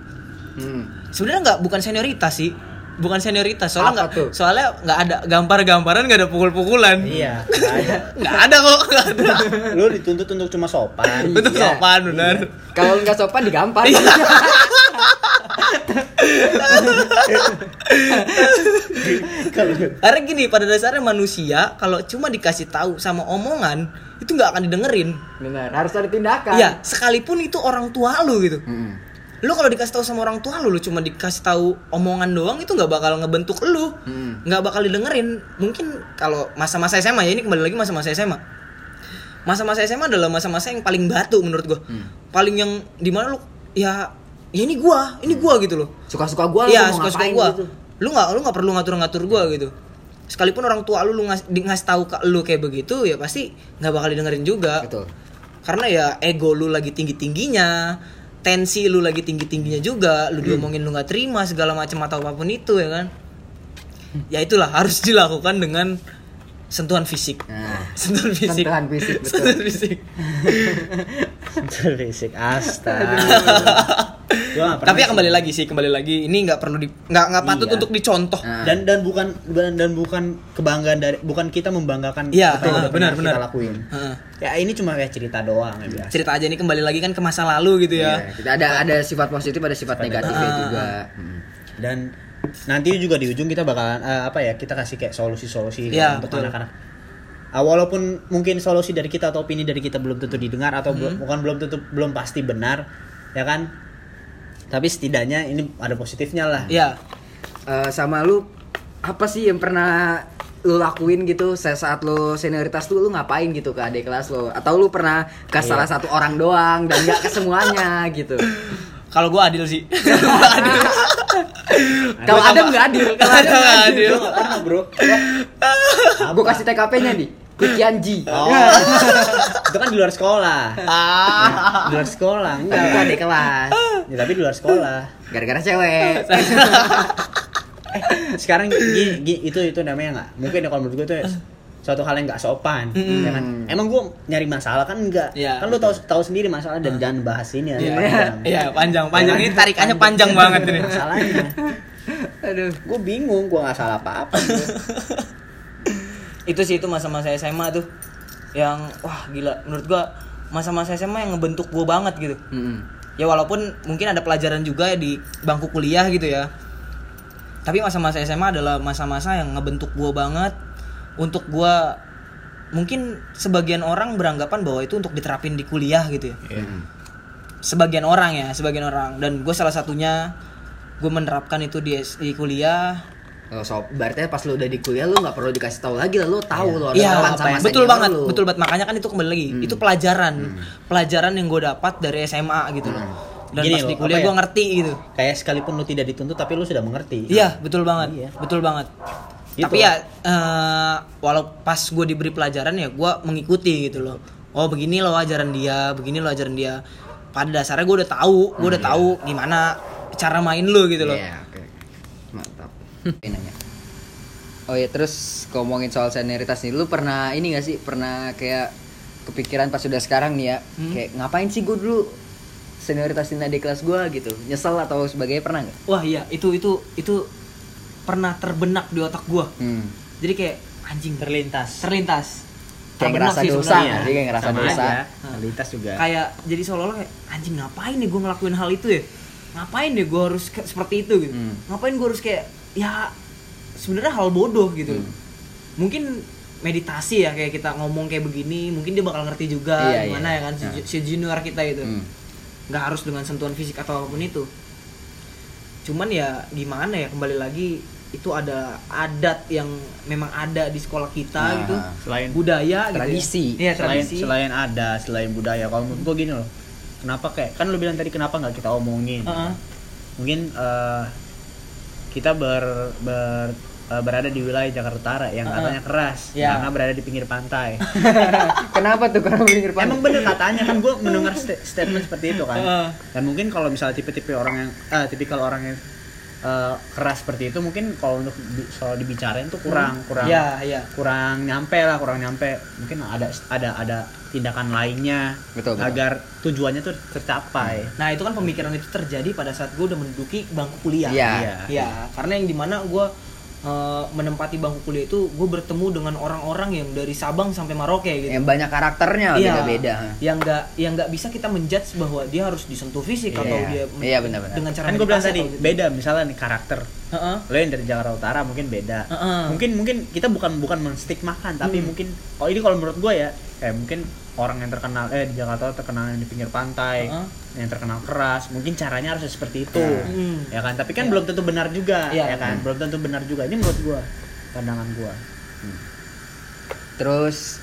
Hmm. sebenarnya nggak bukan senioritas sih bukan senioritas soalnya nggak soalnya nggak ada gampar-gamparan nggak ada pukul-pukulan Iya, nggak ada. nggak ada kok nggak ada Lu dituntut untuk cuma sopan. untuk Iya. sopan benar Kalau nggak sopan digampar. Iya. karena gini pada dasarnya manusia kalau cuma dikasih tahu sama omongan itu nggak akan didengerin Benar, harus ada tindakan. Iya, sekalipun itu orang tua lu gitu. Hmm. Lu kalau dikasih tahu sama orang tua lu, lu cuma dikasih tahu omongan doang itu nggak bakal ngebentuk lu. Hmm. nggak bakal didengerin. Mungkin kalau masa-masa SMA ya ini kembali lagi masa-masa SMA. Masa-masa SMA adalah masa-masa yang paling batu menurut gua. Hmm. Paling yang di mana lu ya ya ini gua, ini gua gitu loh. Suka-suka gua mau suka-suka gua. gitu. Lu nggak lu nggak perlu ngatur-ngatur gua gitu. Sekalipun orang tua lu lu ngas, ngasih tahu ke lu kayak begitu ya pasti nggak bakal didengerin juga Betul. karena ya ego lu lagi tinggi tingginya tensi lu lagi tinggi tingginya juga lu diomongin lu nggak terima segala macam atau apa pun itu ya kan? Ya itulah harus dilakukan dengan sentuhan fisik Nah, sentuhan fisik sentuhan fisik, betul. sentuhan fisik Sentuhan fisik. Astaga. Tapi ya kembali lagi sih kembali lagi ini nggak perlu di nggak nggak patut Iya. untuk dicontoh Nah. dan dan bukan dan, dan bukan kebanggaan dari bukan kita membanggakan Iya, apa yang ah, benar, benar. kita lakuin. Heeh. Ya ini cuma kayak cerita doang ya biasa. cerita aja ini kembali lagi kan ke masa lalu gitu ya Iya, kita ada ada sifat positif, ada sifat negatifnya Ah. juga. Hmm. dan nanti juga di ujung kita bakalan eh, apa ya kita kasih kayak solusi-solusi Iya, untuk anak-anak. Ah, walaupun mungkin solusi dari kita atau opini dari kita belum tentu didengar atau Hmm. belum bukan belum tentu belum pasti benar ya kan? Tapi setidaknya ini ada positifnya lah. Iya. Eh, sama lu apa sih yang pernah lu lakuin gitu sa- saat lu senioritas tuh? Lu ngapain gitu ke adik kelas lo? Atau lu pernah ke Iya. salah satu orang doang dan nggak ke semuanya gitu kalau gua adil sih. Kalau ada nggak adil. Kalau ada Nggak adil. Pernah bro. Gue kasih TKP-nya nih. Kukianji oh. Itu kan di luar sekolah. Ah. Di luar sekolah. Enggak tapi itu lah. adik kelas. Ya, tapi di luar sekolah. Gara-gara cewek. Sekarang gini, gini, itu itu namanya nggak? Mungkin ya kalau menurut gue tuh suatu hal yang nggak sopan Mm-mm. ya kan? Emang gue nyari masalah kan enggak Iya, kan lu tahu tahu sendiri masalah dan jangan bahas ini ya Iya, panjang. iya, panjang, panjang ini tarikannya panjang banget ini. masalahnya. Aduh. gue bingung gue nggak salah apa apa itu sih itu masa-masa SMA tuh yang wah gila. Menurut gua masa-masa SMA yang ngebentuk gua banget gitu. Mm-mm. ya walaupun mungkin ada pelajaran juga ya di bangku kuliah gitu ya. Tapi masa-masa SMA adalah masa-masa yang ngebentuk gua banget untuk gua mungkin sebagian orang beranggapan bahwa itu untuk diterapin di kuliah gitu ya. Sebagian orang ya sebagian orang. Dan gue salah satunya gue menerapkan itu di, di kuliah. Oh, so, berarti pas lu udah di kuliah lu nggak perlu dikasih tahu lagi lah. Lu tahu lu harus Iya, kapan sama betul banget, lu. betul banget. Makanya kan itu kembali lagi, itu pelajaran, pelajaran yang gue dapat dari SMA gitu loh. Dan Gini pas loh, di kuliah apa gue ya? ngerti gitu. kayak sekalipun lu tidak dituntut tapi lu sudah mengerti. Iya, betul banget, Iya. betul banget. Gitu. Tapi ya, eh, walau pas gue diberi pelajaran ya, gue mengikuti gitu loh. Oh begini loh ajaran dia, begini loh ajaran dia. Pada dasarnya gue udah tahu, gue udah tahu gimana cara main lu gitu loh. Iya, oke. Mantap. Nanya. Oh ya, terus ngomongin soal senioritas nih, lu pernah ini gak sih? Pernah kayak kepikiran pas udah sekarang nih ya, Hmm. kayak ngapain sih gue dulu senioritasin adik kelas gue gitu? Nyesel atau sebagainya pernah nggak? Wah iya, itu itu itu pernah terbenak di otak gue. Hmm. Jadi kayak anjing terlintas terlintas. Kayak ngerasa sih dosa nggak sih? Kayak ngerasa Sama dosa. aja, terlintas juga kayak jadi seolah-olah kayak anjing ngapain nih gue ngelakuin hal itu ya ngapain deh gue harus ke- seperti itu gitu Hmm. ngapain gue harus kayak ya sebenarnya hal bodoh gitu Hmm. mungkin meditasi ya kayak kita ngomong kayak begini mungkin dia bakal ngerti juga Iya, gimana iya. ya kan si, Nah. si junior kita itu Hmm. nggak harus dengan sentuhan fisik atau apa pun itu cuman ya gimana ya kembali lagi itu ada adat yang memang ada di sekolah kita Nah, gitu selain budaya gitu ya. Tradisi. iya selain tradisi selain ada selain budaya kalau menurut gua gini loh kenapa kayak kan lu bilang tadi kenapa nggak kita omongin Heeh. mungkin eh, kita ber, ber eh, berada di wilayah Jakarta Utara yang katanya keras Ya. karena berada di pinggir pantai Kenapa tuh karena pinggir pantai? emang bener katanya kan gue mendengar sta- statement seperti itu kan dan mungkin kalau misalnya tipe-tipe orang yang eh, tipikal orang yang eh, keras seperti itu mungkin kalau untuk soal dibicarain tuh kurang kurang Iya, iya. kurang nyampe lah kurang nyampe mungkin ada ada ada tindakan lainnya Betul, betul. agar tujuannya tuh tercapai Nah itu kan pemikiran itu terjadi pada saat gue udah menduduki bangku kuliah. Iya. Iya. Ya, karena yang di mana gue eh, menempati bangku kuliah itu gue bertemu dengan orang-orang yang dari Sabang sampai Maroke gitu. Yang banyak karakternya Iya. beda-beda. Yang nggak yang nggak bisa kita menjudge bahwa dia harus disentuh fisik Iya. atau dia men- Iya, benar-benar. dengan cara kan gue bilang tadi gitu. beda misalnya nih karakter Heeh. lo yang dari Jakarta Utara mungkin beda Heeh. mungkin mungkin kita bukan bukan menstigmakan tapi Hmm. mungkin oh ini kalau menurut gue ya kayak mungkin orang yang terkenal eh di Jakarta terkenal yang di pinggir pantai Heeh. Yang terkenal keras mungkin caranya harus seperti itu Hmm. ya kan tapi kan Ya. belum tentu benar juga Iya. ya kan belum tentu benar juga ini menurut gue pandangan gue Terus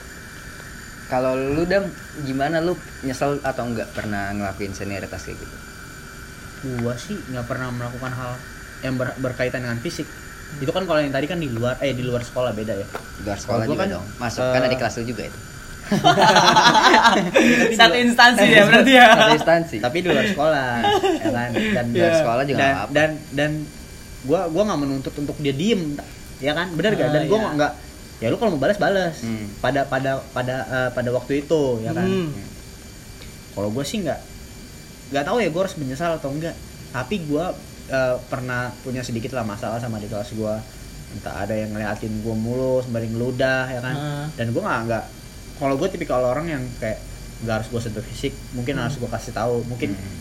kalau lu dam gimana lu nyesel atau enggak pernah ngelakuin senioritas kayak gitu? gue sih nggak pernah melakukan hal yang ber- berkaitan dengan fisik itu kan kalau yang tadi kan di luar eh di luar sekolah beda ya Di luar sekolah gua juga kan, dong. Masuk eh, kan ada kelas lu juga itu. Satu instansi ya berarti ya. Satu instansi. tapi di luar sekolah ya kan dan Di luar dan- sekolah juga dan, apa-apa. dan dan gua gua nggak menuntut untuk dia diem ya kan benar gak Ah, dan gua iya. nggak ya lu kalau mau balas balas Hmm. pada pada pada eh, pada waktu itu ya kan Hmm. kalau gue sih nggak nggak tahu ya gue harus menyesal atau enggak tapi gue eh, pernah punya sedikit lah masalah sama di kelas gue entah ada yang ngeliatin gue mulu sembari ngeludah ya kan Ah. dan gue nggak nggak kalau gue tipikal orang yang kayak nggak harus gue sentuh fisik mungkin harus gue kasih tahu. Mungkin Hmm.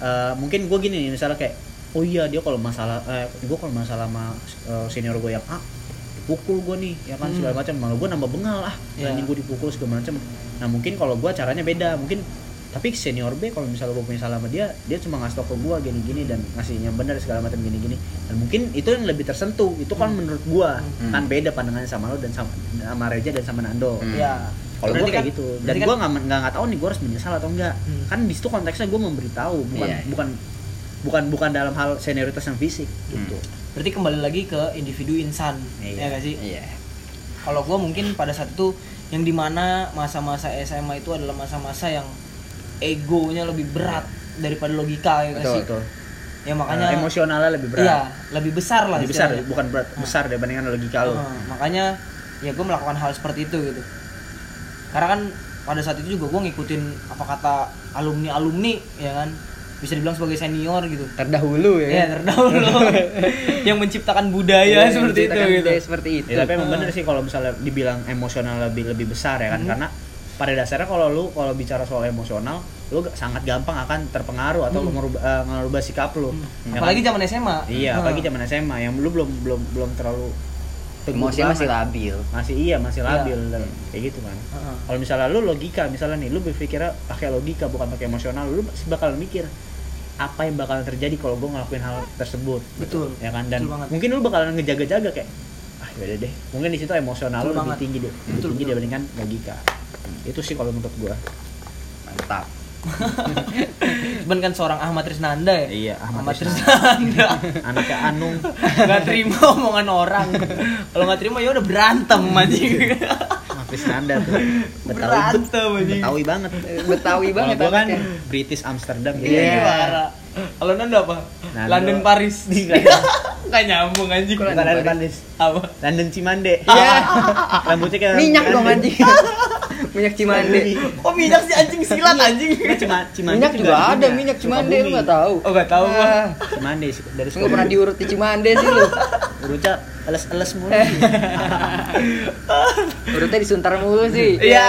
eh, mungkin gue gini nih misalnya kayak oh iya dia kalau masalah eh, gue kalau masalah sama eh, senior gue yang A dipukul gue nih ya kan Hmm. segala macam. Malah gue nambah bengal ah anjing gue dipukul segala macam. Nah mungkin kalau gue caranya beda. Mungkin tapi senior B kalau misalnya gue punya salah sama dia dia cuma ngasih tau ke gue gini-gini dan ngasih yang benar segala macam gini-gini. Dan mungkin itu yang lebih tersentuh. Itu kan menurut gue Hmm. kan beda pandangannya sama lo dan sama sama Reja dan sama Nando. Hmm. Ya. Kalau gue kayak kan- gitu dan gue kan- nggak nggak nggak tahu nih gue harus menyesal atau enggak Hmm. kan di situ konteksnya gue memberitahu bukan Iya, iya. bukan bukan bukan dalam hal senioritas yang fisik gitu Berarti kembali lagi ke individu insan, Iya. ya gak sih? Iya. Kalau gue mungkin pada saat itu yang di mana masa-masa SMA itu adalah masa-masa yang egonya lebih berat daripada logika ya gak Betul, sih? betul Ya makanya Eh, emosionalnya lebih berat Iya, lebih besar lah lebih besar bukan berat besar dibandingkan logika lo Heeh, makanya ya gue melakukan hal seperti itu gitu karena kan pada saat itu juga gue ngikutin apa kata alumni alumni ya kan bisa dibilang sebagai senior gitu Terdahulu ya. ya terdahulu yang menciptakan budaya Iya, seperti itu gitu seperti itu. Ya, tapi emang bener sih kalau misalnya dibilang emosional lebih lebih besar ya kan Hmm. karena pada dasarnya kalau lu kalau bicara soal emosional lu sangat gampang akan terpengaruh atau merubah, eh, ngerubah sikap lu. Ya kan? Hmm. apalagi zaman SMA Iya, apalagi zaman SMA yang lu belum belum belum terlalu teguh Emosi masih labil. masih iya masih Iya. labil dan kayak gitu kan. Heeh. Kalau misalnya lu logika misalnya nih lu berpikirnya pakai logika bukan pakai emosional lu pasti bakal mikir apa yang bakalan terjadi kalau gue ngelakuin hal tersebut Betul. ya kan dan mungkin lu bakalan ngejaga-jaga kayak ah yaudah deh mungkin di situ emosional Betul lu lebih banget. tinggi deh lebih Betul, tinggi betul. dibandingkan logika itu sih kalau menurut gua Mantap. Ben kan seorang Ahmad Trisnanda ya Iya, Ahmad Ahmad Trisnanda. Trisnanda anaknya Anung nggak terima omongan orang kalau nggak terima ya udah berantem anjing Hafiz Nanda tuh Betawi berantem anjing Betawi banget Betawi Kalau banget gua kan. British Amsterdam Iya, jadi parah. Kalau Nando apa? Nando. London Paris. Nggak nyambung anjing. bukan ada Paris Apa? London Cimande Iya. rambutnya kayak Minyak dong London. anjing. Minyak Cimande. Oh minyak sih anjing silat anjing. Nggak, Cima, Cimande Minyak juga ada minyak Cimande lu enggak tahu. Oh nggak tahu gua. Ah, Cimande dari nggak pernah diurut di Cimande sih lu. Urutnya eles-eles mulu Eh. Urutnya disuntar mulu sih. Iya,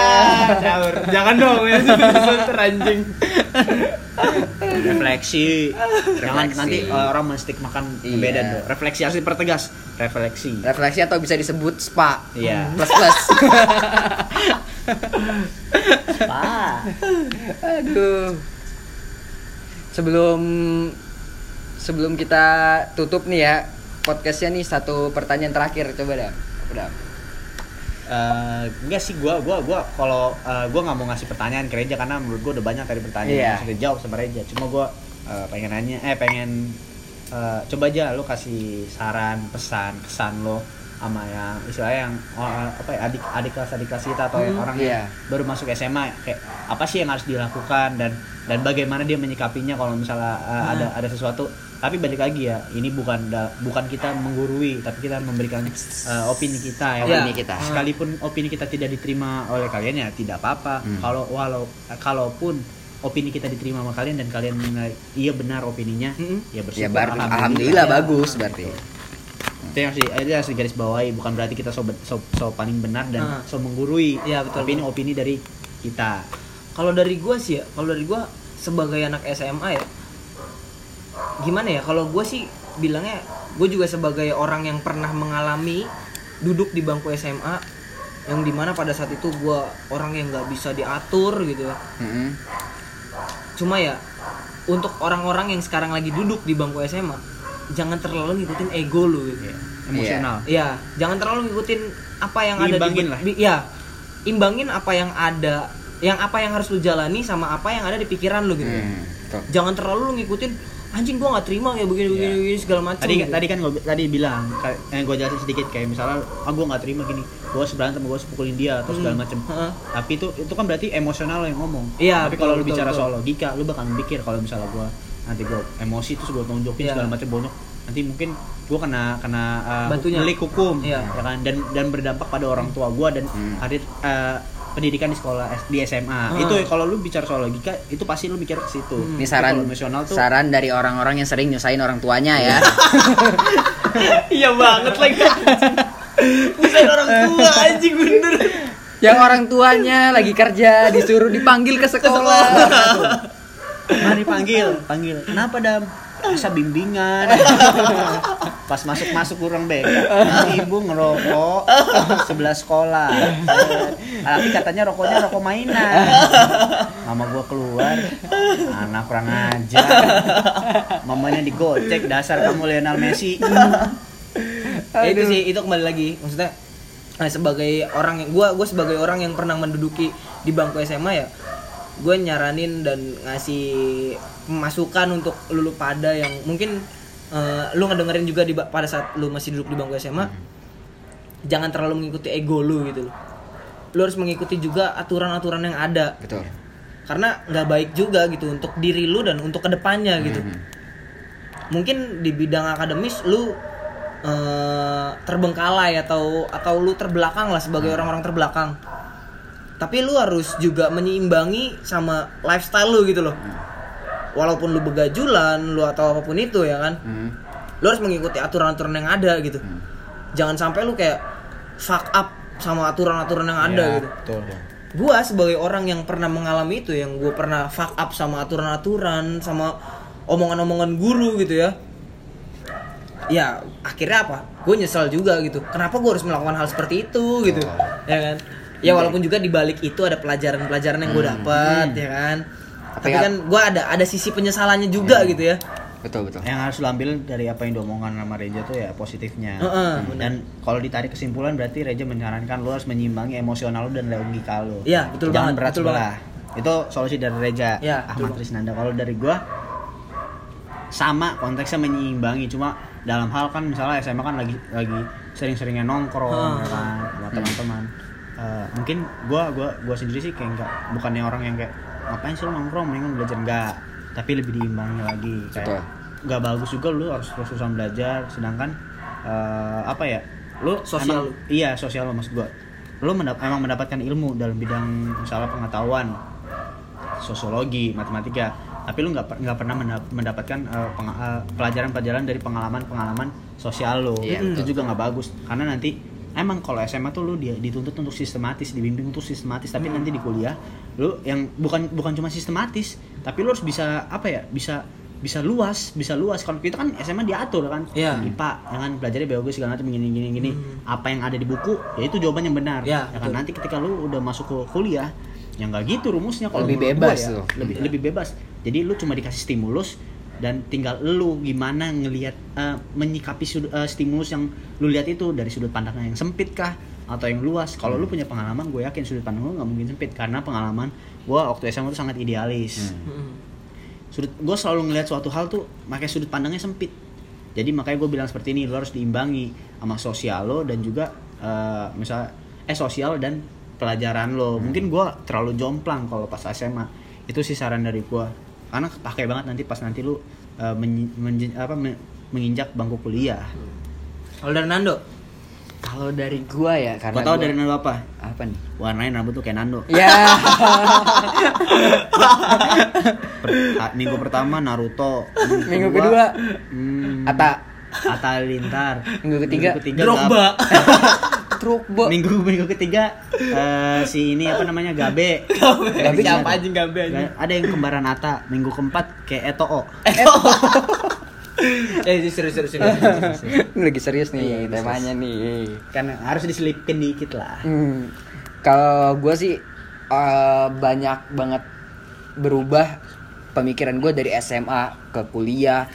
caur. Jangan dong ya sunter anjing. refleksi jangan nanti orang menstik makan Iya. beda dong refleksi harus dipertegas refleksi Refleksi atau bisa disebut spa. Iya. Plus plus. ah Aduh. Sebelum sebelum kita tutup nih ya podcastnya nih satu pertanyaan terakhir coba dah. Udah. Eh, enggak sih gua gua gua kalau eh, gua nggak mau ngasih pertanyaan ke Reja karena menurut gua udah banyak tadi pertanyaan Iya. yang sudah dijawab sama Reja cuma gua eh, pengen nanya eh pengen eh, coba aja lu kasih saran pesan kesan lo sama yang istilahnya yang oh, apa ya adik adik kelas adik kelas kita atau Hmm, orang iya. yang baru masuk SMA kayak apa sih yang harus dilakukan dan dan bagaimana dia menyikapinya kalau misalnya eh, Hmm. ada ada sesuatu tapi balik lagi ya ini bukan da- bukan kita menggurui tapi kita memberikan eh, opini kita ya Opini kita. sekalipun opini kita tidak diterima oleh kalian ya tidak apa-apa Hmm. kalau walau eh, kalaupun opini kita diterima sama kalian dan kalian menilai iya benar opininya Mm-mm. ya bersyukur Ya bar alhamdulillah Ya. bagus berarti. Itu yang harus, itu harus digaris bawahi bukan berarti kita so, so, so paling benar dan Ah. so menggurui Iya, betul. tapi ini opini dari kita Kalau dari gua sih ya, kalau dari gua sebagai anak SMA ya, gimana ya? Kalau gua sih bilangnya, gue juga sebagai orang yang pernah mengalami duduk di bangku SMA, yang di mana pada saat itu gua orang yang nggak bisa diatur gitu. Mm-mm. Cuma ya, untuk orang-orang yang sekarang lagi duduk di bangku SMA, jangan terlalu ngikutin ego lu gitu. ya, emosional Iya, jangan terlalu ngikutin apa yang ada Imbangin di lah. Iya. Imbangin apa yang ada, yang apa yang harus lu jalani sama apa yang ada di pikiran lu gitu. Hmm. Jangan terlalu lu ngikutin anjing gua nggak terima kayak begini begini, Iya. begini segala macam. tadi gitu. tadi kan gue tadi bilang kayak yang gue jelasin sedikit kayak misalnya ah gue nggak terima gini gue berantem gue pukulin dia atau segala Hmm. macem Heeh. tapi itu itu kan berarti emosional lo yang ngomong Iya, tapi betul, kalau lu bicara betul. soal logika lu bakal mikir kalau misalnya gue nanti gue emosi terus gue tonjokin Iya. segala macam bonyok nanti mungkin gue kena kena uh, Bantunya. delik hukum Iya. ya kan dan dan berdampak pada orang tua gue dan Hmm. karir uh, pendidikan di sekolah di SMA Ah. itu kalau lu bicara soal logika itu pasti lu mikir ke situ Hmm. Ini saran emosional tuh saran dari orang-orang yang sering nyusahin orang tuanya ya. iya banget lagi. Bukan orang tua anjing bener. yang orang tuanya lagi kerja disuruh dipanggil ke sekolah. Mari panggil, panggil. Kenapa dam? Masa bimbingan. Pas masuk masuk kurang beka. Ibu ngerokok sebelah sekolah. Tapi katanya rokoknya rokok mainan. Mama gua keluar, anak kurang ajar. Mamanya digocek dasar kamu Lionel Messi. Ya, itu sih itu kembali lagi maksudnya eh, sebagai orang yang gua gua sebagai orang yang pernah menduduki di bangku SMA ya gue nyaranin dan ngasih masukan untuk lulu pada yang mungkin eh, lu ngedengerin juga di pada saat lu masih duduk di bangku SMA jangan terlalu mengikuti ego lu gitu loh. Lu harus mengikuti juga aturan-aturan yang ada. Betul. karena nggak baik juga gitu untuk diri lu dan untuk ke depannya gitu. Mhm. mungkin di bidang akademis lu eh, terbengkalai atau atau lu terbelakang lah sebagai orang-orang terbelakang tapi lu harus juga menyeimbangi sama lifestyle lu gitu loh. Walaupun lu begajulan lu atau apa pun itu ya kan? Hmm. lu harus mengikuti aturan-aturan yang ada gitu. Jangan sampai lu kayak fuck up sama aturan-aturan yang ada Iya, gitu. betul gua sebagai orang yang pernah mengalami itu yang gue pernah fuck up sama aturan-aturan sama omongan-omongan guru gitu ya. Ya akhirnya apa? Gue nyesel juga gitu. Kenapa gue harus melakukan hal seperti itu gitu? Ya kan ya walaupun juga di balik itu ada pelajaran-pelajaran yang gue dapat ya kan? Tapi Tapi kan gue ada ada sisi penyesalannya juga gitu ya. Betul betul. yang harus lo ambil dari apa yang diomongkan sama Reja tuh ya positifnya. Heeh, dan kalau ditarik kesimpulan berarti Reja menyarankan lo harus menyimbangi emosional lo dan logika lo Iya, betul jangan banget, berat betul sebelah. itu solusi dari Reja betul Ahmad Trisnanda. Kalau dari gua sama konteksnya menyeimbangi cuma dalam hal kan misalnya SMA kan lagi lagi sering-seringnya nongkrong ya kan sama teman-teman Eh, mungkin gua gua gua sendiri sih kayak enggak bukannya orang yang kayak ngapain sih lo nongkrong? Mendingan belajar. Enggak tapi lebih diimbangi lagi kayak nggak bagus juga lu harus terus-terusan belajar. Sedangkan eh, apa ya lu Sosial. emang- iya sosial lo maksud gua. Lu mendap- emang mendapatkan ilmu dalam bidang misalnya pengetahuan sosiologi matematika. Tapi lu nggak nggak pernah mendap- mendapatkan peng- eh, pelajaran-pelajaran dari pengalaman-pengalaman sosial lo Iya, itu betul. juga nggak bagus. Karena nanti emang kalau SMA tuh lu dia dituntut untuk sistematis dibimbing untuk sistematis tapi nanti di kuliah lu yang bukan bukan cuma sistematis tapi lu harus bisa apa ya bisa bisa luas bisa luas kalau kita kan SMA diatur kan Iya. IPA ya kan pelajari biologi segala macam gini gini gini apa yang ada di buku ya itu jawaban yang benar Iya, ya kan betul. nanti ketika lu udah masuk ke kuliah yang nggak gitu rumusnya kalau Lebih gua bebas ya. tuh. lebih lebih bebas jadi lu cuma dikasih stimulus dan tinggal lu gimana ngelihat eh, menyikapi sudut- eh, stimulus yang lu lihat itu dari sudut pandang yang sempit kah atau yang luas. Kalau lu punya pengalaman gue yakin sudut pandang lu nggak mungkin sempit karena pengalaman gue waktu SMA itu sangat idealis. Mm-mm. sudut gue selalu ngelihat suatu hal tuh pakai sudut pandangnya sempit. Jadi makanya gue bilang seperti ini lo harus diimbangi sama sosial lo dan juga eh misalnya eh sosial dan pelajaran lo. Mungkin gue terlalu jomplang kalau pas SMA itu sih saran dari gue karena pakai banget nanti pas nanti lu eh, menyi- menji- apa me- menginjak bangku kuliah. Kalau dari Nando? Kalau dari gua ya karena Kau tahu gua- dari Nando apa? Apa nih? warnain rambut tuh kayak Nando. Ya. Per- ah, minggu pertama Naruto Minggu kedua hmm, Ata. Atta Lintar. Minggu ketiga, Drogba Trukbo. minggu minggu ketiga eh, si ini apa namanya Gabe. Gabe. Siapa? Anjing Gabe anjing? Ada yang kembaran Ata minggu keempat kayak Eto'o eh serius serius serius Ini lagi serius nih Iya, temanya nih. kan harus diselipin dikit lah. Hmm. Kalau gue sih eh, banyak banget berubah pemikiran gue dari SMA ke kuliah.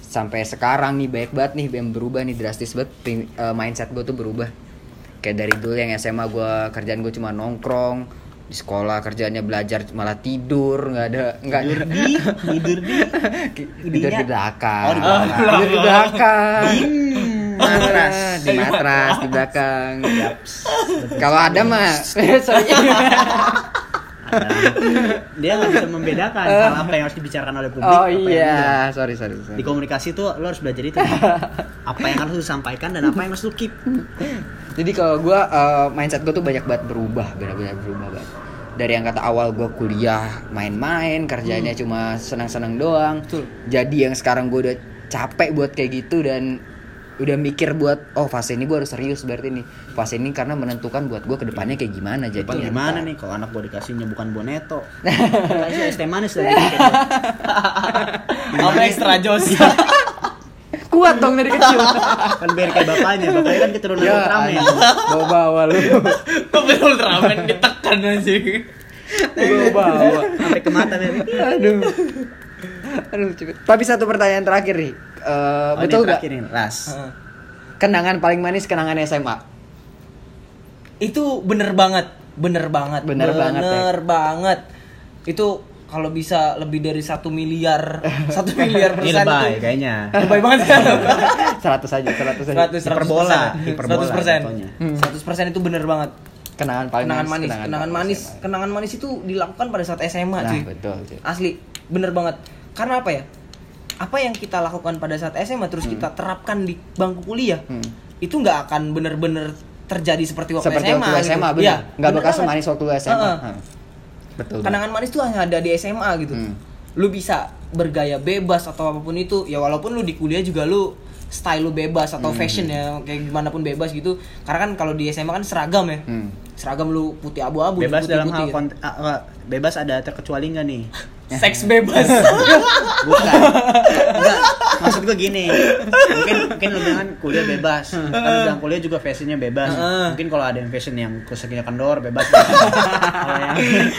Sampai sekarang nih banyak banget nih yang berubah nih drastis banget. Eh, mindset gue tuh berubah kayak dari dulu yang SMA gue kerjaan gue cuma nongkrong di sekolah kerjaannya belajar malah tidur nggak ada nggak tidur di? Tidur di? Tidur di belakang. Oh, di belakang. tidur di belakang. Matras. di matras di belakang. Kalau ada mah. dia nggak bisa membedakan hal apa yang harus dibicarakan oleh publik oh apa yang iya sorry sorry, sorry. di komunikasi tuh lo harus belajar itu apa yang harus disampaikan dan apa yang harus lo keep Jadi kalau gue uh, mindset gue tuh banyak banget berubah, benar-benar berubah banget. Dari yang kata awal gue kuliah main-main, kerjanya cuma senang-senang doang. Betul. Jadi yang sekarang gue udah capek buat kayak gitu dan udah mikir buat oh fase ini gue harus serius berarti nih. Fase ini karena menentukan buat gue ke depannya kayak gimana jadi Depan ya gimana nih? Kalau anak gue dikasihnya bukan boneto. Dikasih es teh manis lagi. Apa extra jos? Kuat dong dari kecil. Kan biar kayak bapaknya. Bapaknya kan keturunan ya Ultraman. bawa bawa lu. Mobil Ultraman ditekan anjing. Bawa bawa. Sampai ke mata nih aduh. Aduh cepet. tapi satu pertanyaan terakhir nih Eh, Oh, betul gak terakhir nih ras. Kenangan paling manis kenangan SMA itu bener banget bener banget Bener banget, ya. bener banget. Itu kalau bisa lebih dari satu miliar satu miliar ini persen lebay itu. kayaknya. Lebay banget kan 100 aja 100 aja. Seratus Hiperbola, hiperbola seratus persen. jatuhnya. seratus persen itu bener banget. Kenangan paling kenangan manis kenangan, paling manis. SMA. kenangan manis itu dilakukan pada saat SMA nah cuy. betul cuy. asli bener banget. Karena apa ya apa yang kita lakukan pada saat SMA terus kita terapkan di bangku kuliah Hmm. itu nggak akan bener-bener terjadi seperti waktu Seperti SMA waktu gitu. SMA, Iya, benar. Nggak banget. semanis waktu SMA. Heeh. Hah. Betul. kenangan manis tuh hanya ada di SMA gitu Hmm. lu bisa bergaya bebas atau apa pun itu ya walaupun lu di kuliah juga lu style lu bebas atau Hmm. fashion ya kayak gimana pun bebas gitu karena kan kalau di SMA kan seragam ya Hmm. seragam lu putih abu-abu bebas putih dalam hal gitu. Bebas ada terkecuali nggak nih? Seks bebas. Bukan. Enggak maksud gue gini. Mungkin mungkin lu bilang kan kuliah bebas. Kan lu bilang kuliah juga fashionnya bebas. Mungkin kalau ada yang fashion yang kuseknya kendor bebas.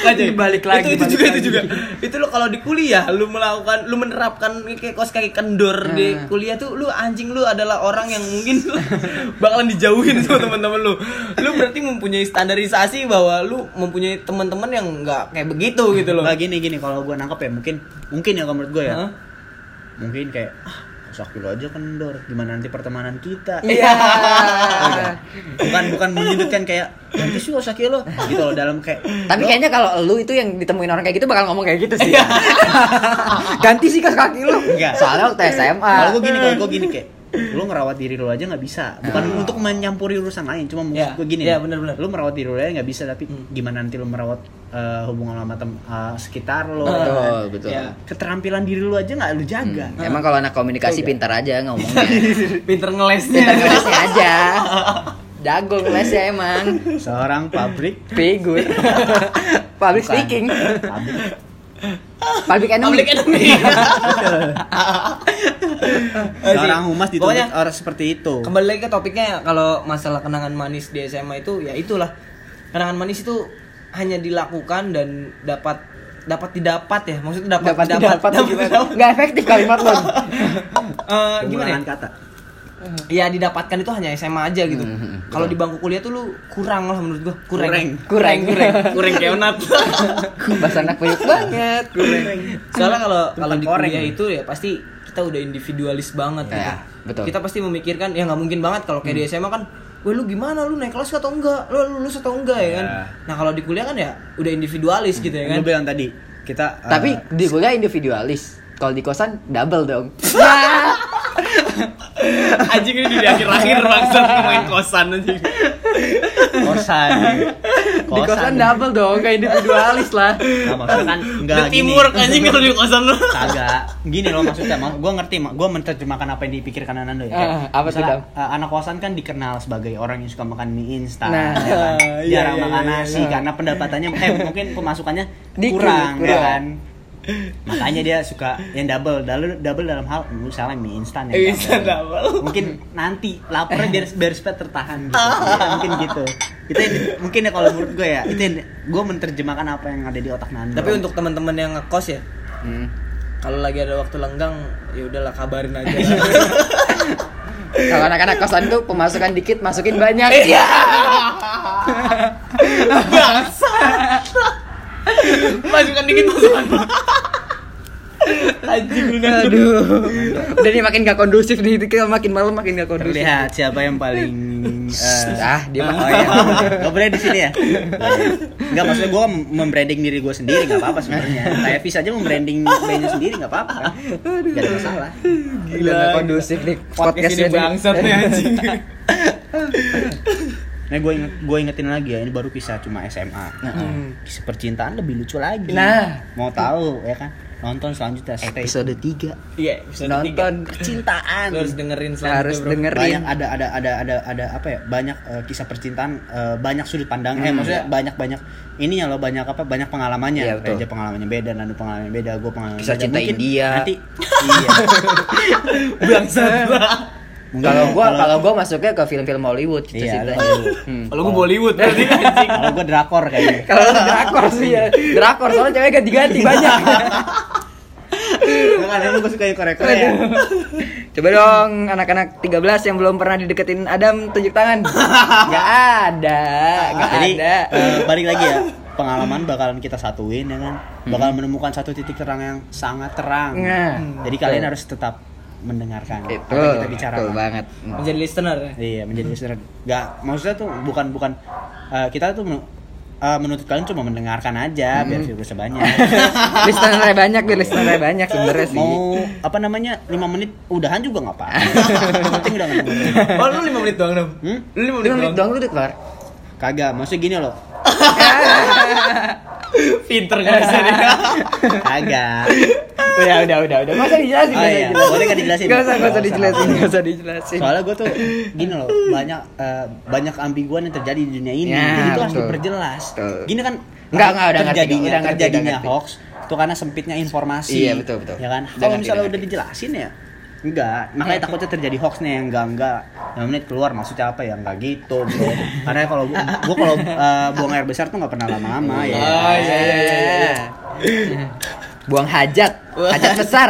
Kalau yang Balik lagi, Itu, itu juga lagi. itu juga. Itu lo kalau di kuliah lu melakukan lu menerapkan kayak kos kaki kendor di kuliah tuh lu anjing lu adalah orang yang mungkin lu bakalan dijauhin sama teman-teman lu. Lu berarti mempunyai standarisasi bahwa lu mempunyai teman-teman yang nggak kayak begitu gitu loh. Nggak gini gini kalau gue nangkep ya mungkin mungkin ya kalau menurut gue ya Hah? mungkin kayak ah sakit lo aja kendor gimana nanti pertemanan kita Iya. bukan bukan menyudutkan kayak nanti sih sakit lo gitu loh dalam kayak Tapi lo- kayaknya kalau lu itu yang ditemuin orang kayak gitu bakal ngomong kayak gitu sih. Ganti sih kaos kaki lu. Enggak. Soalnya waktu SMA. kalau gue gini kalau gue gini kayak lu ngerawat diri lu aja nggak bisa bukan Ah. untuk menyampuri urusan lain cuma maksud Iya, gue gini iya, nih, benar-benar. lu merawat diri lu aja nggak bisa tapi Hmm. gimana nanti lu merawat eh, hubungan sama tem eh, sekitar lu Betul, kan? betul. Ya, keterampilan diri lu aja nggak lu jaga Hmm. Emang kalau anak komunikasi pintar aja ngomongnya. Pinter ngelesnya. pintar ngelesnya aja. Jago ngelesnya emang. seorang pabrik Figur. Public Bukan. speaking. pabrik Public enemy. Public enemy. seorang humas dituntut Pokoknya orang seperti itu kembali lagi ke topiknya kalau masalah kenangan manis di SMA itu ya itulah kenangan manis itu hanya dilakukan dan dapat dapat didapat ya maksudnya dapat Dapat didapat dapat dapat gimana? didapat. Nggak efektif kalimat lu. Eh, gimana ya? Kata ya didapatkan itu hanya SMA aja gitu Hmm, kalau di bangku kuliah tuh lu kurang lah menurut gua kurang Kurang. kurang kurang kurang kayak onat Bahasa anak puyuk banget. soalnya kalau kalau di kuliah itu ya pasti kita udah individualis banget gitu. Ya, betul. kita pasti memikirkan ya nggak mungkin banget kalau kayak di SMA kan Wah lu gimana lu naik kelas atau enggak? Lu lulus atau enggak ya kan? Ya. Nah kalau di kuliah kan ya udah individualis gitu ya kan? Gue bilang tadi kita Tapi di kuliah individualis. Kalau di kosan double dong. Anjing ini di akhir-akhir bangsa ngomongin kosan anjing. kosan Di kosan double dong, kayak individualis lah. Nah, maksudnya kan enggak Di timur anjing kalau di kosan lu. kagak gini loh maksudnya gue ngerti gue menerjemahkan apa yang dipikirkan Anando ya Kayak, Ah, apa misalnya, Dam? eh, anak kosan kan dikenal sebagai orang yang suka makan mie instan Nah, ya kan? iya, jarang iya, makan iya, nasi iya. karena pendapatannya eh mungkin pemasukannya Dikit, kurang, ya kurang. kan makanya dia suka yang double double, double dalam hal misalnya mie instan Mie yang instan double. mungkin nanti laparnya biar biar supaya tertahan gitu Ya, mungkin gitu itu yang mungkin ya kalau menurut gue ya itu yang gue menerjemahkan apa yang ada di otak Nando Tapi untuk teman-teman yang ngekos ya, Hmm. kalau lagi ada waktu lenggang ya udahlah kabarin aja. Kalau anak-anak kosan tuh pemasukan dikit, masukin banyak. Iya. Bangsa. Masukan dikit masukan. Anjing lu. Aduh. Udah nih makin gak kondusif nih, kita makin malam makin gak kondusif. terlihat siapa yang paling eh, Ah, dia mah. Oh iya, gak boleh di sini ya. Enggak maksudnya gue membranding diri gue sendiri nggak apa-apa sebenarnya. Kayak Fis aja membranding bandnya sendiri nggak apa-apa. Gak ada masalah. Gila gak kondusif nih Podcast ini bangsat nih anjing. Nah gue inget, gue ingetin lagi ya ini baru kisah cuma SMA. Hmm. Kisah percintaan lebih lucu lagi. Nah. mau tahu ya kan? Nonton selanjutnya stay. Episode 3 Iya, episode tiga. Nonton percintaan. Lu harus dengerin harus selanjutnya, bro. dengerin banyak ada ada ada ada ada apa ya banyak eh, kisah percintaan eh, banyak sudut pandang eh Hmm, maksudnya banyak banyak ininya loh banyak apa banyak pengalamannya Iya, betul. Reja pengalamannya beda Nandu pengalamannya beda gue pengalaman Kisah beda. cinta Mungkin India. nanti iya Bangsat. Kalau gua kalau gua masuknya ke film-film Hollywood gitu Iya. Hollywood. Hmm. Kalau gua Bollywood berarti anjing. kalau gue drakor kayaknya Kalau drakor sih ya. Drakor soalnya cewek ganti-ganti banyak. Nggak kan gue suka yang Korea Korea Coba dong anak-anak 13 yang belum pernah dideketin Adam tunjuk tangan. Gak ada, gak jadi ada. eh, balik lagi ya pengalaman bakalan kita satuin ya kan bakal menemukan satu titik terang yang sangat terang Nah, jadi kalian harus tetap mendengarkan itu apa yang kita bicarakan betul banget. Menjadi listener ya. Iya menjadi listener. Gak maksudnya tuh bukan bukan eh, kita tuh men- eh, menuntut kalian cuma mendengarkan aja biar viewersnya banyak. listenernya banyak biar listenernya banyak sebenarnya sih Mau apa namanya 5 menit udahan juga nggak apa-apa. Yang Penting udah. Oh lu 5 menit doang dong. Hmm? Lu 5 menit, lima menit doang. doang lu udah kelar Kagak, maksudnya gini loh. Pinter gak bisa nih. Kagak. udah udah udah udah usah dijelasin Oh iya, dijelasin. boleh nggak dijelasin? nggak usah nggak usah dijelasin nggak usah dijelasin Soalnya gue tuh gini loh, banyak eh, banyak ambiguan yang terjadi di dunia ini. Ya, Jadi itu harus diperjelas. Betul. Gini kan Nggak, nggak, udah terjadinya, udah ngerti, terjadinya udah ngerti. hoax itu karena sempitnya informasi. Iya, betul, betul. Ya kan? Kalau misalnya udah dijelasin ya enggak, makanya takutnya terjadi hoax nih yang enggak enggak. Yang menit keluar maksudnya apa ya enggak gitu, bro. Karena kalau gua, gua kalau eh, buang air besar tuh nggak pernah lama-lama ya. Oh, iya, iya, iya, iya. buang hajat hajat besar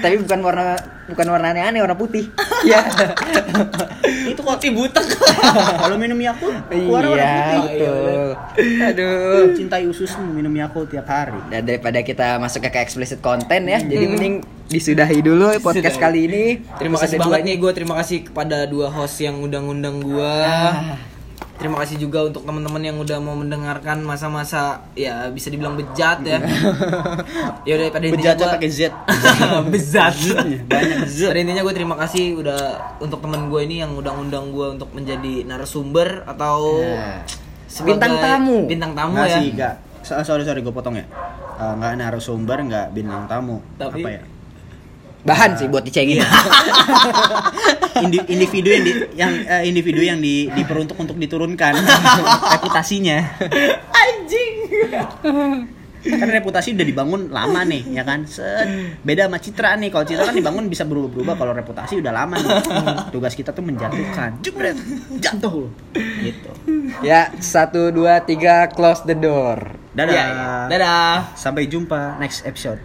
tapi bukan warna bukan warna aneh-aneh warna putih Iya. Itu kok butek. kalau minum Yakult keluar warna iya putih. betul aduh Cintai ususmu minum Yakult tiap hari. Dan daripada kita masuk ke explicit content ya, jadi mending disudahi dulu podcast Disudahi. kali ini. Terima kasih banget dua nih gue terima kasih kepada dua host yang undang-undang gue. Ah. Terima kasih juga untuk teman-teman yang udah mau mendengarkan masa-masa ya bisa dibilang bejat ya. ya udah pada intinya gua- pakai Z. bejat. Banyak Z. Pada intinya gue terima kasih udah untuk teman gue ini yang undang-undang gue untuk menjadi narasumber atau Nah. sebagai Bintang tamu. Bintang tamu Nggak ya. sih. So- sorry sorry gue potong ya. Nggak narasumber, nggak bintang tamu. Tapi- apa ya? Bahan sih buat dicengin. Indi- individu yang di, yang eh, individu yang di, diperuntuk untuk diturunkan reputasinya. Anjing. Kan reputasi udah dibangun lama nih, ya kan? Set. Beda sama Citra nih. Kalau Citra kan dibangun bisa berubah-berubah. Kalau reputasi udah lama nih. Tugas kita tuh menjatuhkan. Jebret, jatuh. Gitu. ya, satu dua tiga close the door. Dadah. Iya, iya. Dadah. Sampai jumpa next episode.